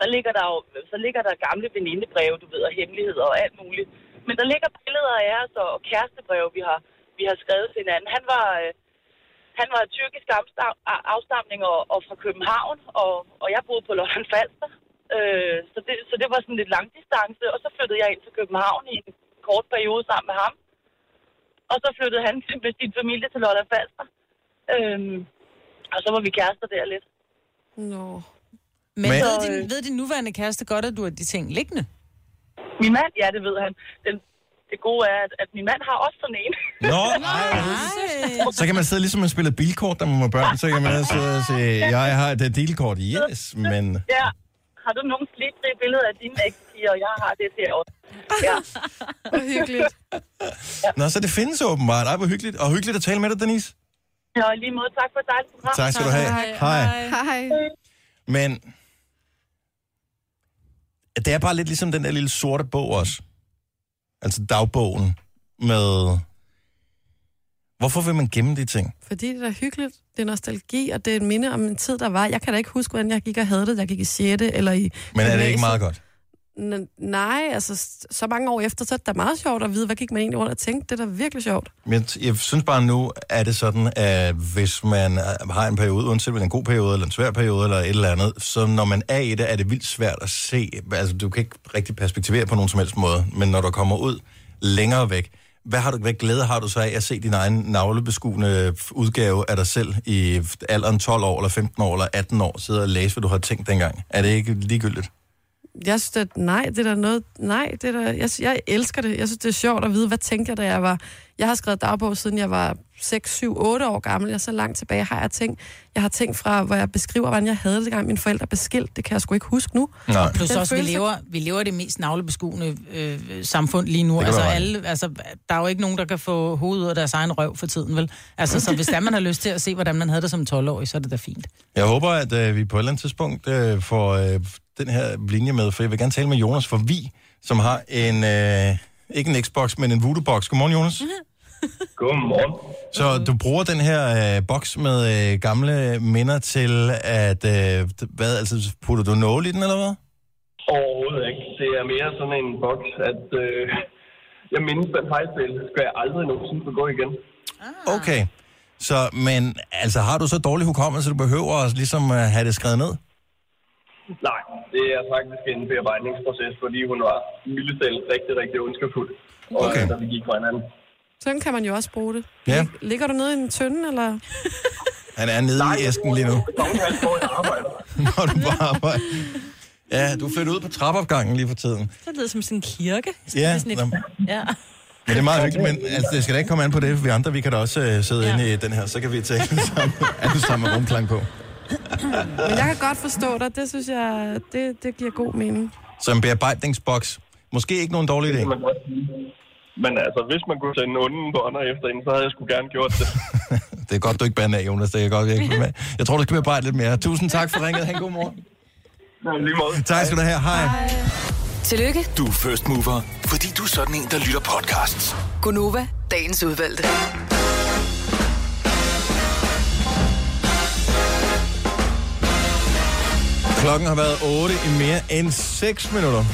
der ligger der jo, så ligger der gamle venindebreve, du ved, og hemmeligheder og alt muligt. Men der ligger billeder af os og, kærestebreve, vi har, vi har skrevet til hinanden. Han var, øh, han var tyrkisk afstam- a- afstamning og, og fra København, og, og jeg boede på Lolland Falster. Øh, så, det, så det var sådan lidt langdistance, og så flyttede jeg ind til København i en kort periode sammen med ham. Og så flyttede han med sin familie til Lolland Falster. Øhm, og så var vi kærester der lidt. Nå. Men, Men- Men... Ved, din, ved din nuværende kæreste godt, at du har de ting liggende? Min mand, ja, det ved han. Den, det gode er, at, at min mand har også sådan en. Nå, ej. Så kan man sidde ligesom man spiller bilkort, der man var børn, så kan man sidde og sige, ja, jeg har et bilkort, yes, men... ja. Har du nogen slitrige billeder af dine ekspiger, og jeg har det til også. Ja. Hvor hyggeligt. Nå, så det findes åbenbart. Ej, hvor hyggeligt. Og hyggeligt at tale med dig, Denise. ja, lige måde, tak for et dejligt program. Tak skal du have. Hej. Hej. Men det er bare lidt ligesom den der lille sorte bog også. Altså dagbogen med... Hvorfor vil man gemme de ting? Fordi det er hyggeligt. Det er nostalgi, og det er et minde om en tid, der var. Jeg kan da ikke huske, hvordan jeg gik og havde det. Jeg gik i 6. eller i Men er det ikke meget godt? N- nej, altså så mange år efter, så er det da meget sjovt at vide, hvad gik man egentlig rundt og tænkte. Det er da virkelig sjovt. Men jeg, synes bare nu, er det sådan, at hvis man øh, har en periode, uanset om en god periode, eller en svær periode, eller et eller andet, så når man er i det, er det vildt svært at se. Altså, du kan ikke rigtig perspektivere på nogen som helst måde, men når du kommer ud længere væk, hvad, har du, hvad glæde har du så af at se din egen navlebeskuende udgave af dig selv i alderen 12 år, eller 15 år, eller 18 år, sidde og læse, hvad du har tænkt dengang? Er det ikke ligegyldigt? Jeg synes, at nej, det er der noget... Nej, det er der, jeg, jeg elsker det. Jeg synes, det er sjovt at vide, hvad tænker jeg, da jeg var... Jeg har skrevet dagbog, siden jeg var 6, 7, 8 år gammel. Jeg så langt tilbage har jeg tænkt... Jeg har tænkt fra, hvor jeg beskriver, hvordan jeg havde det, dengang mine forældre blev skilt. Det kan jeg sgu ikke huske nu. Nej. Plus Den også, vi følelse- lever, vi lever det mest navlebeskuende øh, samfund lige nu. Altså, alle, altså, der er jo ikke nogen, der kan få hovedet ud af deres egen røv for tiden, vel? Altså, så hvis der man har lyst til at se, hvordan man havde det som 12-årig, så er det da fint. Jeg håber, at øh, vi på et eller andet tidspunkt øh, får øh, den her linje med, for jeg vil gerne tale med Jonas for Vi, som har en, øh, ikke en Xbox, men en voodoo-box. Godmorgen, Jonas. Godmorgen. Så du bruger den her øh, boks med øh, gamle minder til at, øh, hvad, altså putter du nåle i den, eller hvad? Overhovedet ikke. Det er mere sådan en boks, at øh, jeg mindes den fejlspil, skal jeg aldrig nogensinde få gå igen. Okay. Så, men altså, har du så dårlig hukommelse, at du behøver at ligesom uh, have det skrevet ned? Nej, det er faktisk en bearbejdningsproces, fordi hun var mildest rigtig, rigtig ondskabsfuld. Og Okay. da vi gik fra hinanden. Sådan kan man jo også bruge det. Ja. Ligger du nede i en tynde, eller? Han er nede i æsken lige nu. Når du bare arbejder. Ja, du flytter ud på trappeopgangen lige for tiden. Så lyder det som sådan en kirke. Så Ja, det er sådan et, ja. Men det er meget hyggeligt, men altså, det skal da ikke komme an på det, for vi andre, vi kan da også uh, sidde ja. inde i den her, så kan vi tale sammen, alle sammen med rumklang på. Men jeg kan godt forstå dig. Det synes jeg, det, det giver god mening. Så en bearbejdningsboks. Måske ikke nogen dårlig idé. Men altså, hvis man kunne sende onden bånder efter hende, så havde jeg sgu gerne gjort det. Det er godt, du ikke bander af, Jonas. Det er godt, jeg ikke med. Jeg tror, du skal bearbejde lidt mere. Tusind tak for ringet. Ha' en god morgen. Ja, lige måde. Tak skal du have. Hej. Tillykke, Du er first mover, fordi du er sådan en, der lytter podcasts. Gunova, dagens udvalgte. Klokken har været 8 i mere end 6 minutter.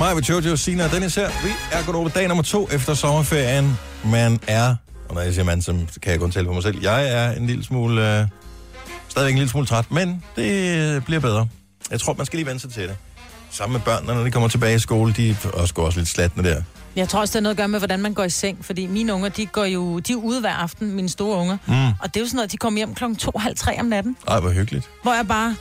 Mig med Jojo, Sina og Dennis her. Vi er gået over dag nummer to efter sommerferien. Man er, og når jeg siger man, så kan jeg kun tale for mig selv. Jeg er en lille smule, øh, stadigvæk en lille smule træt, men det bliver bedre. Jeg tror, man skal lige vende sig til det. Sammen med børnene, når de kommer tilbage i skole, de er også, går også lidt slatne der. Jeg tror også, det har noget at gøre med, hvordan man går i seng. Fordi mine unger, de går jo de er ude hver aften, mine store unger. Mm. Og det er jo sådan noget, de kommer hjem halv tre om natten. Ej, hvor hyggeligt. Hvor jeg bare...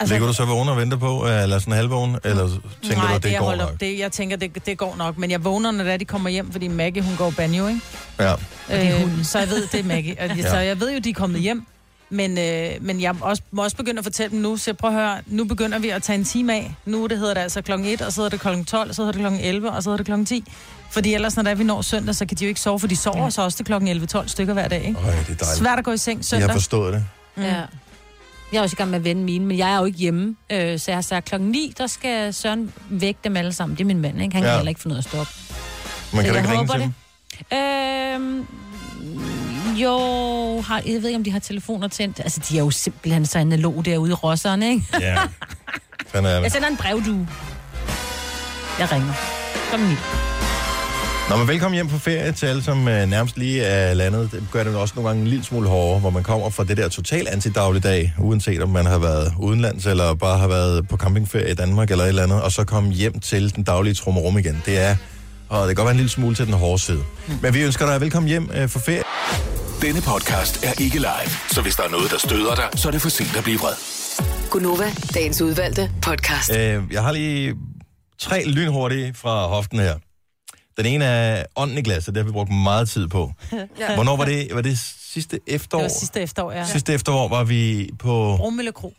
Altså, Ligger du så vågen og venter på, eller sådan halvvågen, eller tænker nej, du, at det, jeg går holder nok? op. Det, jeg tænker, det, det går nok. Men jeg vågner, når det er, de kommer hjem, fordi Maggie, hun går banjo, ikke? Ja. Øh, så jeg ved, det er Maggie. Og, ja. Så jeg ved jo, de er kommet hjem. Men, øh, men jeg må også, må også begynde at fortælle dem nu, så prøv at høre, nu begynder vi at tage en time af. Nu det hedder det altså klokken 1, og så hedder det klokken 12, og så hedder det klokken 11, og så hedder det klokken 10. Fordi ellers, når det er, vi når søndag, så kan de jo ikke sove, for de sover ja. så også til klokken 11-12 stykker hver dag, ikke? Øj, det er dejligt. Svært at gå i seng Jeg søndag. har forstået det. Mm. Ja. Jeg er også i gang med at vende mine, men jeg er jo ikke hjemme. Øh, så jeg har sagt, klokken 9, der skal Søren vække dem alle sammen. Det er min mand, ikke? Han kan Ja. heller ikke finde ud af at stoppe. Man Så kan da jeg ikke ringe håber til det. dem. Øhm, jo, har, jeg ved ikke, om de har telefoner tændt. Altså, de er jo simpelthen så analog derude i rosserne, ikke? Ja. Fanden er Jeg det. sender en brevdue. Jeg ringer. Klokken 9. Nå, men velkommen hjem på ferie til alle, som øh, nærmest lige er landet. Det gør det også nogle gange en lille smule hårdere, hvor man kommer fra det der total antidagligdag, uanset om man har været udenlands eller bare har været på campingferie i Danmark eller et eller andet, og så komme hjem til den daglige trummerum igen. Det er, og det kan godt være en lille smule til den hårde side. Men vi ønsker dig velkommen hjem øh, for ferie. Denne podcast er ikke live, så hvis der er noget, der støder dig, så er det for sent at blive vred. Gunova, dagens udvalgte podcast. Øh, jeg har lige tre lynhurtige fra hoften her. Den ene er ånden i glasset, det har vi brugt meget tid på. Ja. Hvornår var det? Var det sidste efterår? Det var sidste efterår, ja. Sidste efterår var vi på... Brummølle Kro.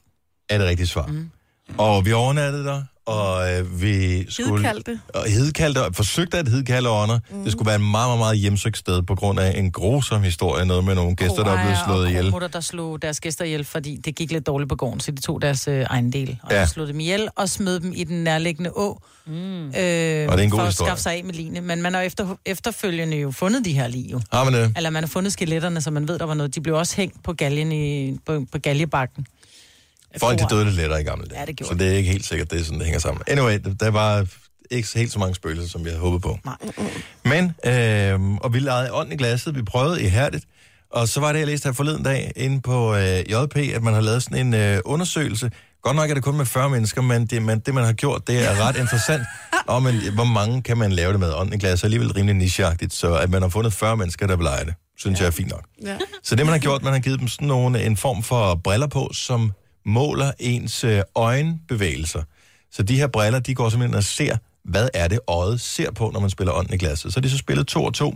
Er det rigtigt svar? Mm. Og vi overnattede der, og øh, vi skulle... Hidkaldte. Og hedkaldte, og forsøgte at hedkalde ånder. Mm. Det skulle være en meget, meget, meget hjemsøgt sted, på grund af en grusom historie, noget med nogle gæster, der er blevet slået ihjel. Og kromutter, der slog deres gæster ihjel, fordi det gik lidt dårligt på gården, så de tog deres øh, egen del. Og Ja. slog dem ihjel og smed dem i den nærliggende å. Mm. Øh, Og det er en god for historie. at skaffe sig af med line. Men man har efter, efterfølgende jo fundet de her lig jo. Har man det? Eller man har fundet skeletterne, så man ved, der var noget. De blev også hængt på galgen i, på, på galjebakken. Folk de døde lidt lettere i gamle dage. Ja, det så det er ikke helt sikkert, det er sådan, det hænger sammen. Anyway, der var ikke helt så mange spøgelser, som vi havde håbet på. Nej. Men, øh, og vi lavede ånd i glasset, vi prøvede ihærdigt, og så var det, jeg læste her forleden dag, inde på øh, JP, at man har lavet sådan en øh, undersøgelse. Godt nok er det kun med 40 mennesker, men det man, det, man har gjort, det er ret interessant. Og men, hvor mange kan man lave det med ånd i glasset? Alligevel rimelig nicheagtigt, så at man har fundet 40 mennesker, der vil lege det, synes ja. jeg er fint nok. Ja. Så det, man har gjort, man har givet dem sådan nogle, en form for briller på, som måler ens øh, øjenbevægelser. Så de her briller, de går simpelthen og ser, hvad er det øjet ser på, når man spiller ånden i glasset. Så har de så spillet to og to,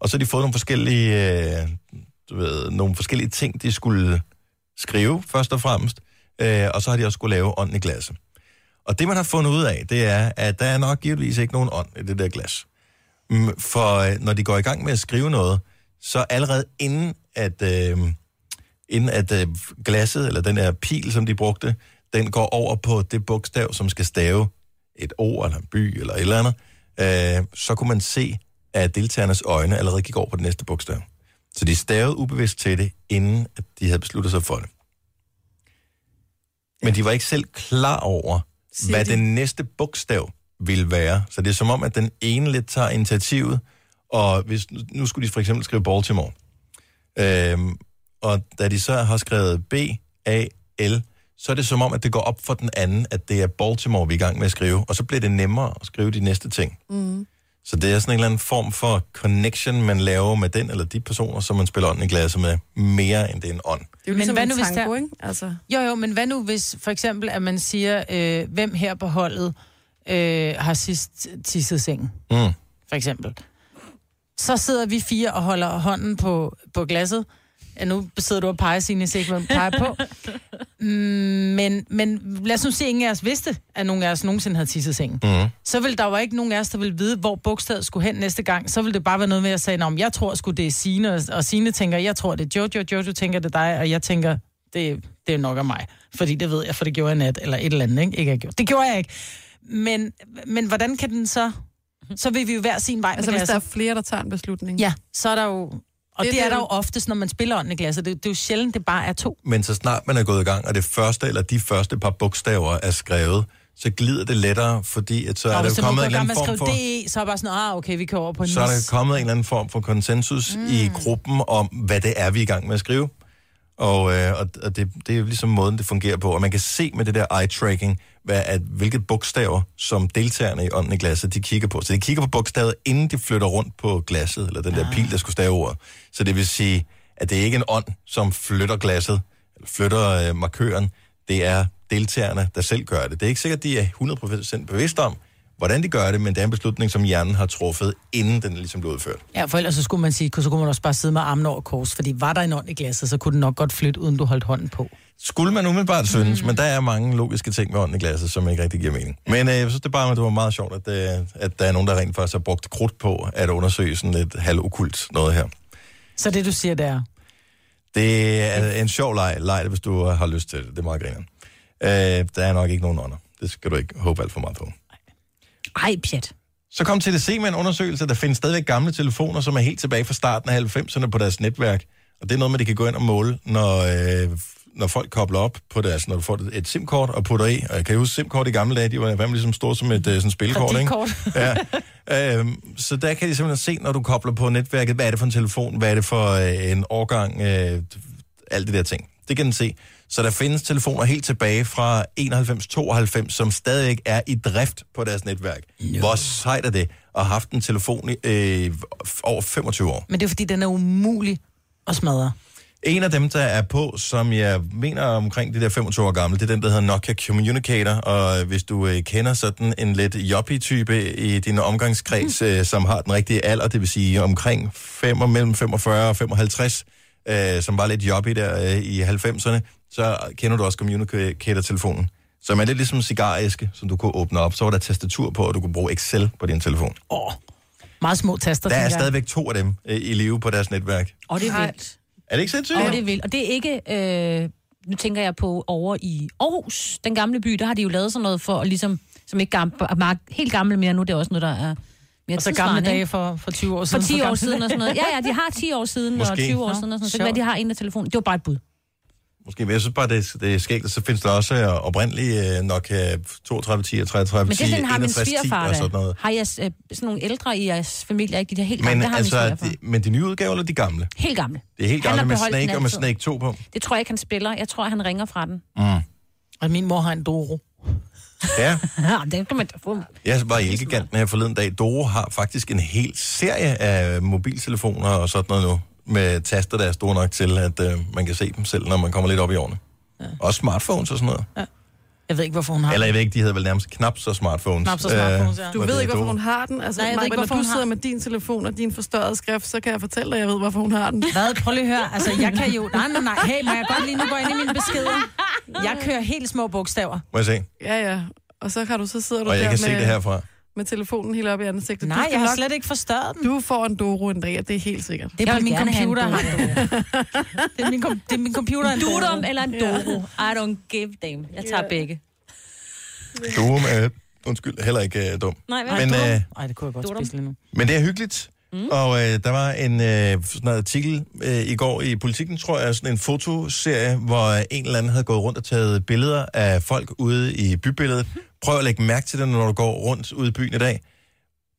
og så har de fået nogle forskellige, øh, du ved, nogle forskellige ting, de skulle skrive først og fremmest, øh, og så har de også skulle lave ånden i glasset. Og det, man har fundet ud af, det er, at der er nok givetvis ikke nogen ånd i det der glas. Mm, for øh, når de går i gang med at skrive noget, så allerede inden at, øh, inden at øh, glasset, eller den der pil, som de brugte, den går over på det bogstav, som skal stave et ord, eller en by, eller et eller andet, øh, så kunne man se, at deltagernes øjne allerede gik over på det næste bogstav. Så de stavede ubevidst til det, inden at de havde besluttet sig for det. Men de var ikke selv klar over, Siger hvad de. det næste bogstav vil være. Så det er som om, at den ene lidt tager initiativet, og hvis, nu skulle de for eksempel skrive Baltimore. Øhm, og da de så har skrevet B-A-L, så er det som om, at det går op for den anden, at det er Baltimore, vi er i gang med at skrive, og så bliver det nemmere at skrive de næste ting. Mm. Så det er sådan en eller anden form for connection, man laver med den eller de personer, som man spiller ånden i glasset med, mere end det er en ånd. Det er jo Men ligesom hvad en nu, hvis tango, ikke? Altså, Jo, jo, men hvad nu hvis for eksempel, at man siger, øh, hvem her på holdet øh, har sidst tisset sengen, Mm. for eksempel. Så sidder vi fire og holder hånden på, på glasset. Ja, nu sidder du og peger, Signe, så ikke hvad peger på. Mm, men, men lad os nu se, at ingen af os vidste, at nogen af os nogensinde havde tisset sengen. Mm. Så vil der jo ikke nogen af os, der vil vide, hvor bogstavet skulle hen næste gang. Så vil det bare være noget med at sige, om jeg tror sgu det er Signe, og- og Signe tænker, jeg tror det er Jojo, Jojo tænker det er dig, og jeg tænker, det, det er nok af mig. Fordi det ved jeg, for det gjorde jeg nat, eller et eller andet, ikke? ikke jeg gjorde. Det gjorde jeg ikke. Men, men hvordan kan den så... Så vil vi jo hver sin vej altså med hvis der er flere, der tager en beslutning. Ja, så er der jo... Og det, Det det er er der jo oftest, når man spiller ånden i glasset. Det, det er jo sjældent, det bare er to. Men så snart man er gået i gang, og det første eller de første par bogstaver er skrevet, så glider det lettere, fordi at så er og der kommet en eller anden form for... DE, så er bare sådan, ah, okay, vi kører over på en så er der kommet en eller anden form for konsensus mm. i gruppen om, hvad det er, vi er i gang med at skrive. Og, øh, og, og det, det er jo ligesom måden, det fungerer på. Og man kan se med det der eye-tracking, hvad, at, hvilket bogstaver, som deltagerne i ånden i glasset, de kigger på. Så de kigger på bogstavet, inden de flytter rundt på glasset, eller den der Ah. pil, der skulle stave ordet. Så det vil sige, at det er ikke en ånd, som flytter glasset, eller flytter øh, markøren. Det er deltagerne, der selv gør det. Det er ikke sikkert, de er 100% bevidste om, hvordan de gør det, men det er en beslutning, som hjernen har truffet, inden den ligesom blev udført. Ja, for ellers så skulle man sige, så kunne man også bare sidde med armen over kors, fordi var der en ånd i glasset, så kunne den nok godt flytte, uden du holdt hånden på. Skulle man umiddelbart synes, mm. men der er mange logiske ting med ånden i glasset, som ikke rigtig giver mening. Men øh, jeg synes det bare, at det var meget sjovt, at, øh, at der er nogen, der rent faktisk har brugt krudt på at undersøge sådan et halvokult noget her. Så det, du siger, det er... Det er en sjov leg, leg det, hvis du har lyst til det. Det er meget griner. Øh, der er nok ikke nogen ånder. Det skal du ikke håbe alt for meget på. Ej, pjat. Så kom TDC med en undersøgelse, der findes stadigvæk gamle telefoner, som er helt tilbage fra starten af 90'erne på deres netværk. Og det er noget med, at de kan gå ind og måle, når, øh, når folk kobler op på deres, når du får et SIM-kort og putter i. Og jeg kan huske SIM-kort i gamle dage, de var fandme ligesom store som et øh, sådan spilkort, ikke? Ja. Øhm, så der kan de simpelthen se, når du kobler på netværket, hvad er det for en telefon, hvad er det for øh, en årgang, øh, alt det der ting. Det kan den se. Så der findes telefoner helt tilbage fra 91-92, som stadig er i drift på deres netværk. No. Hvor sejt er det at have haft en telefon i øh, over 25 år? Men det er fordi, den er umulig at smadre. En af dem, der er på, som jeg mener er omkring det der 25 år gamle, det er den, der hedder Nokia Communicator, og hvis du øh, kender sådan en lidt joppy-type i din omgangskreds, øh, som har den rigtige alder, det vil sige omkring 5, mellem 45 og 55, øh, som var lidt joppy der øh, i 90'erne, så kender du også Communicator-telefonen, som er lidt ligesom en cigaræske, som du kunne åbne op. Så var der tastatur på, og du kunne bruge Excel på din telefon. Åh, meget små taster, Der er stadigvæk to af dem øh, i live på deres netværk. Og det er vildt. Er det ikke sindssygt? Og det er vildt. Og det er ikke... Øh, nu tænker jeg på over i Aarhus, den gamle by, der har de jo lavet sådan noget for at ligesom... Som ikke er meget- helt gammel mere nu, det er også noget, der er mere Og så gamle dage for, for 20 år For siden. 10 år siden og sådan noget. Ja, ja, de har 10 år siden Måske. og 20 år siden og sådan noget. Så kan være, de har en af telefonen. Det var bare et bud. Måske, men jeg synes bare, det er, det er skægt, så findes der også øh, oprindelige øh, Nokia 3210 og 3310, Men det er den, har min 6110 svigerfar og sådan da. noget. Har jeg øh, sådan nogle ældre i jeres familie, ikke? De der helt gamle, Men det har min altså, de, men de nye udgaver eller de gamle? Helt gamle. Det er helt gamle med Snake og med. Snake 2 på. Det tror jeg ikke, han spiller. Jeg tror, han ringer fra den. Mm. Og min mor har en Doro. Ja, den kan man da få. jeg var i Elgiganten her forleden dag. Doro har faktisk en hel serie af mobiltelefoner og sådan noget nu, med taster, der er store nok til, at øh, man kan se dem selv, når man kommer lidt op i årene. Ja. Også smartphones og sådan noget. Jeg ved ikke, hvorfor hun har Eller jeg ved ikke, de hedder vel nærmest knap så smartphones. Knap så smartphones, ja. Du ved ikke, hvorfor hun har den. Altså, Nej, jeg ved ikke, når hvorfor du hun sidder har med din telefon og din forstørrede skrift, så kan jeg fortælle dig, at jeg ved, hvorfor hun har den. Hvad? Prøv lige at høre. Altså, jeg kan jo... Nej, nej, nej. Hey, må jeg godt lige nu gå ind i mine beskeder? Jeg kører helt små bogstaver. Må jeg se? Ja, ja. Og så, kan du, så sidder du Og jeg der kan se med, det herfra. Med telefonen helt op i ansigtet. Nej, jeg har nok, slet ikke forstørret den. Du får en Doro en dag, det er helt sikkert. Det er Jeg min have computer. Doro. Det er min, kom- det er min computer. en Dudum Doro. eller en Doro. I don't give them. Jeg tager begge. Duum er, undskyld, heller ikke uh, dum. Nej, hvad? Men, øh, Ej, det kunne jeg godt Dudum. spise lige nu. men det er hyggeligt. Mm. Og øh, der var en øh, sådan en artikel øh, i går i Politiken, tror jeg, sådan en fotoserie, hvor en eller anden havde gået rundt og taget billeder af folk ude i bybilledet. Prøv at lægge mærke til det, når du går rundt ude i byen i dag.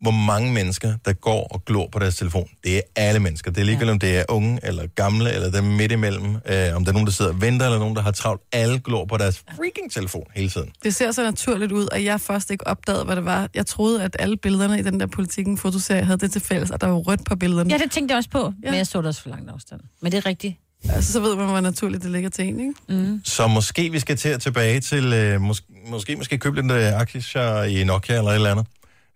Hvor mange mennesker, der går og glor på deres telefon. Det er alle mennesker. Det er ligegyldigt, ja. om det er unge eller gamle, eller dem midt imellem. Øh, om der er nogen, der sidder og venter, eller nogen, der har travlt. Alle glor på deres freaking telefon hele tiden. Det ser så naturligt ud, og jeg først ikke opdagede, hvad det var. Jeg troede, at alle billederne i den der politikken fotoserie havde det til fælles, og der var rødt på billederne. Ja, det tænkte jeg også på, ja. men jeg så det også for langt afstand. Men det er rigtigt. Altså, så ved man, hvor naturligt det ligger til en, ikke? Mm. Så måske vi skal til at tilbage til, øh, mås- måske måske købe lidt øh, aktier i Nokia eller et eller andet.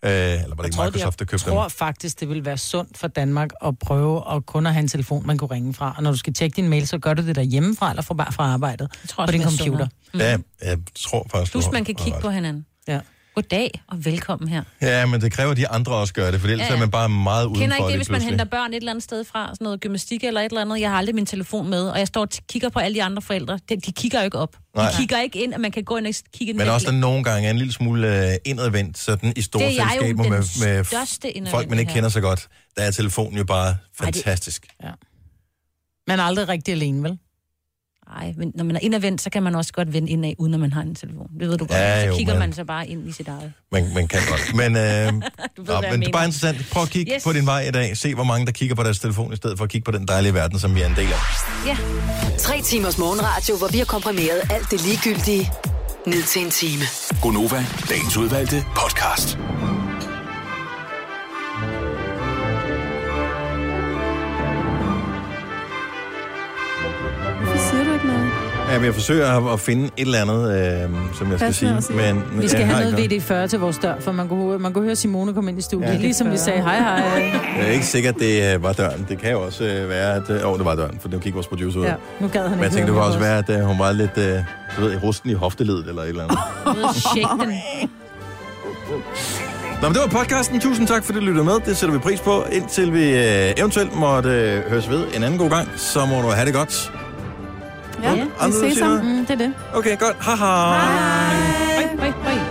Øh, eller var det ikke Microsoft, der jeg købte dem? tror faktisk, det vil være sundt for Danmark at prøve at kun at have en telefon, man kunne ringe fra. Og når du skal tjekke din mail, så gør du det der hjemmefra, eller fra, bare fra arbejdet, tror på din er computer. sundere. Ja, jeg tror faktisk, Plus, man kan kigge på hinanden. Ja. Goddag og velkommen her. Ja, men det kræver, at de andre også gør det, for ellers ja, er man bare meget udenfor Kender ikke det, hvis man pludselig. henter børn et eller andet sted fra, sådan noget gymnastik eller et eller andet. Jeg har aldrig min telefon med, og jeg står og kigger på alle de andre forældre. De, de kigger jo ikke op. De Nej. kigger ikke ind, at man kan gå ind og kigge ind Men også der nogle gange er en lille smule øh, indadvendt, sådan i store Det er selskaber med, med folk, man ikke her. kender så godt. Der er telefonen jo bare det- fantastisk. Ja. Man er aldrig rigtig alene, vel? Nej, men når man er indadvendt, så kan man også godt vende indad, uden at man har en telefon. Det ved du godt. Ja, så jo, kigger men- man så bare ind i sit eget. Man, man kan godt. Men, øh, Du ved, nå, men det er bare interessant. Prøv at kigge yes. Yes. på din vej i dag. Se, hvor mange der kigger på deres telefon, i stedet for at kigge på den dejlige verden, som vi er en del af. Ja. Tre timers morgenradio, hvor vi har komprimeret alt det ligegyldige ned til en time. Gonova, dagens udvalgte podcast. Ja, men jeg forsøger at, at finde et eller andet, øh, som jeg skal sige. Men, Vi skal have noget VD40 til vores dør, for man kunne, man kunne høre Simone komme ind i studiet, Ja. ligesom vi sagde hej hej. Jeg er ikke sikker, at det øh, var døren. Det kan jo også øh, være, at... Øh, oh, det var døren, for nu kigger vores producer ud. Ja, nu gad han Men jeg tænkte, det kunne også være, at øh, hun var lidt, øh, du ved, rusten i hofteledet eller et eller andet. Nå, men det var podcasten. Tusind tak, fordi du lyttede med. Det sætter vi pris på. Indtil vi øh, eventuelt måtte øh, høres ved en anden god gang, så må du have det godt. Ja, ja. vi ses sammen. Mm, det er det. Okay, godt. Haha. Hej. Hej. Hej. Hej.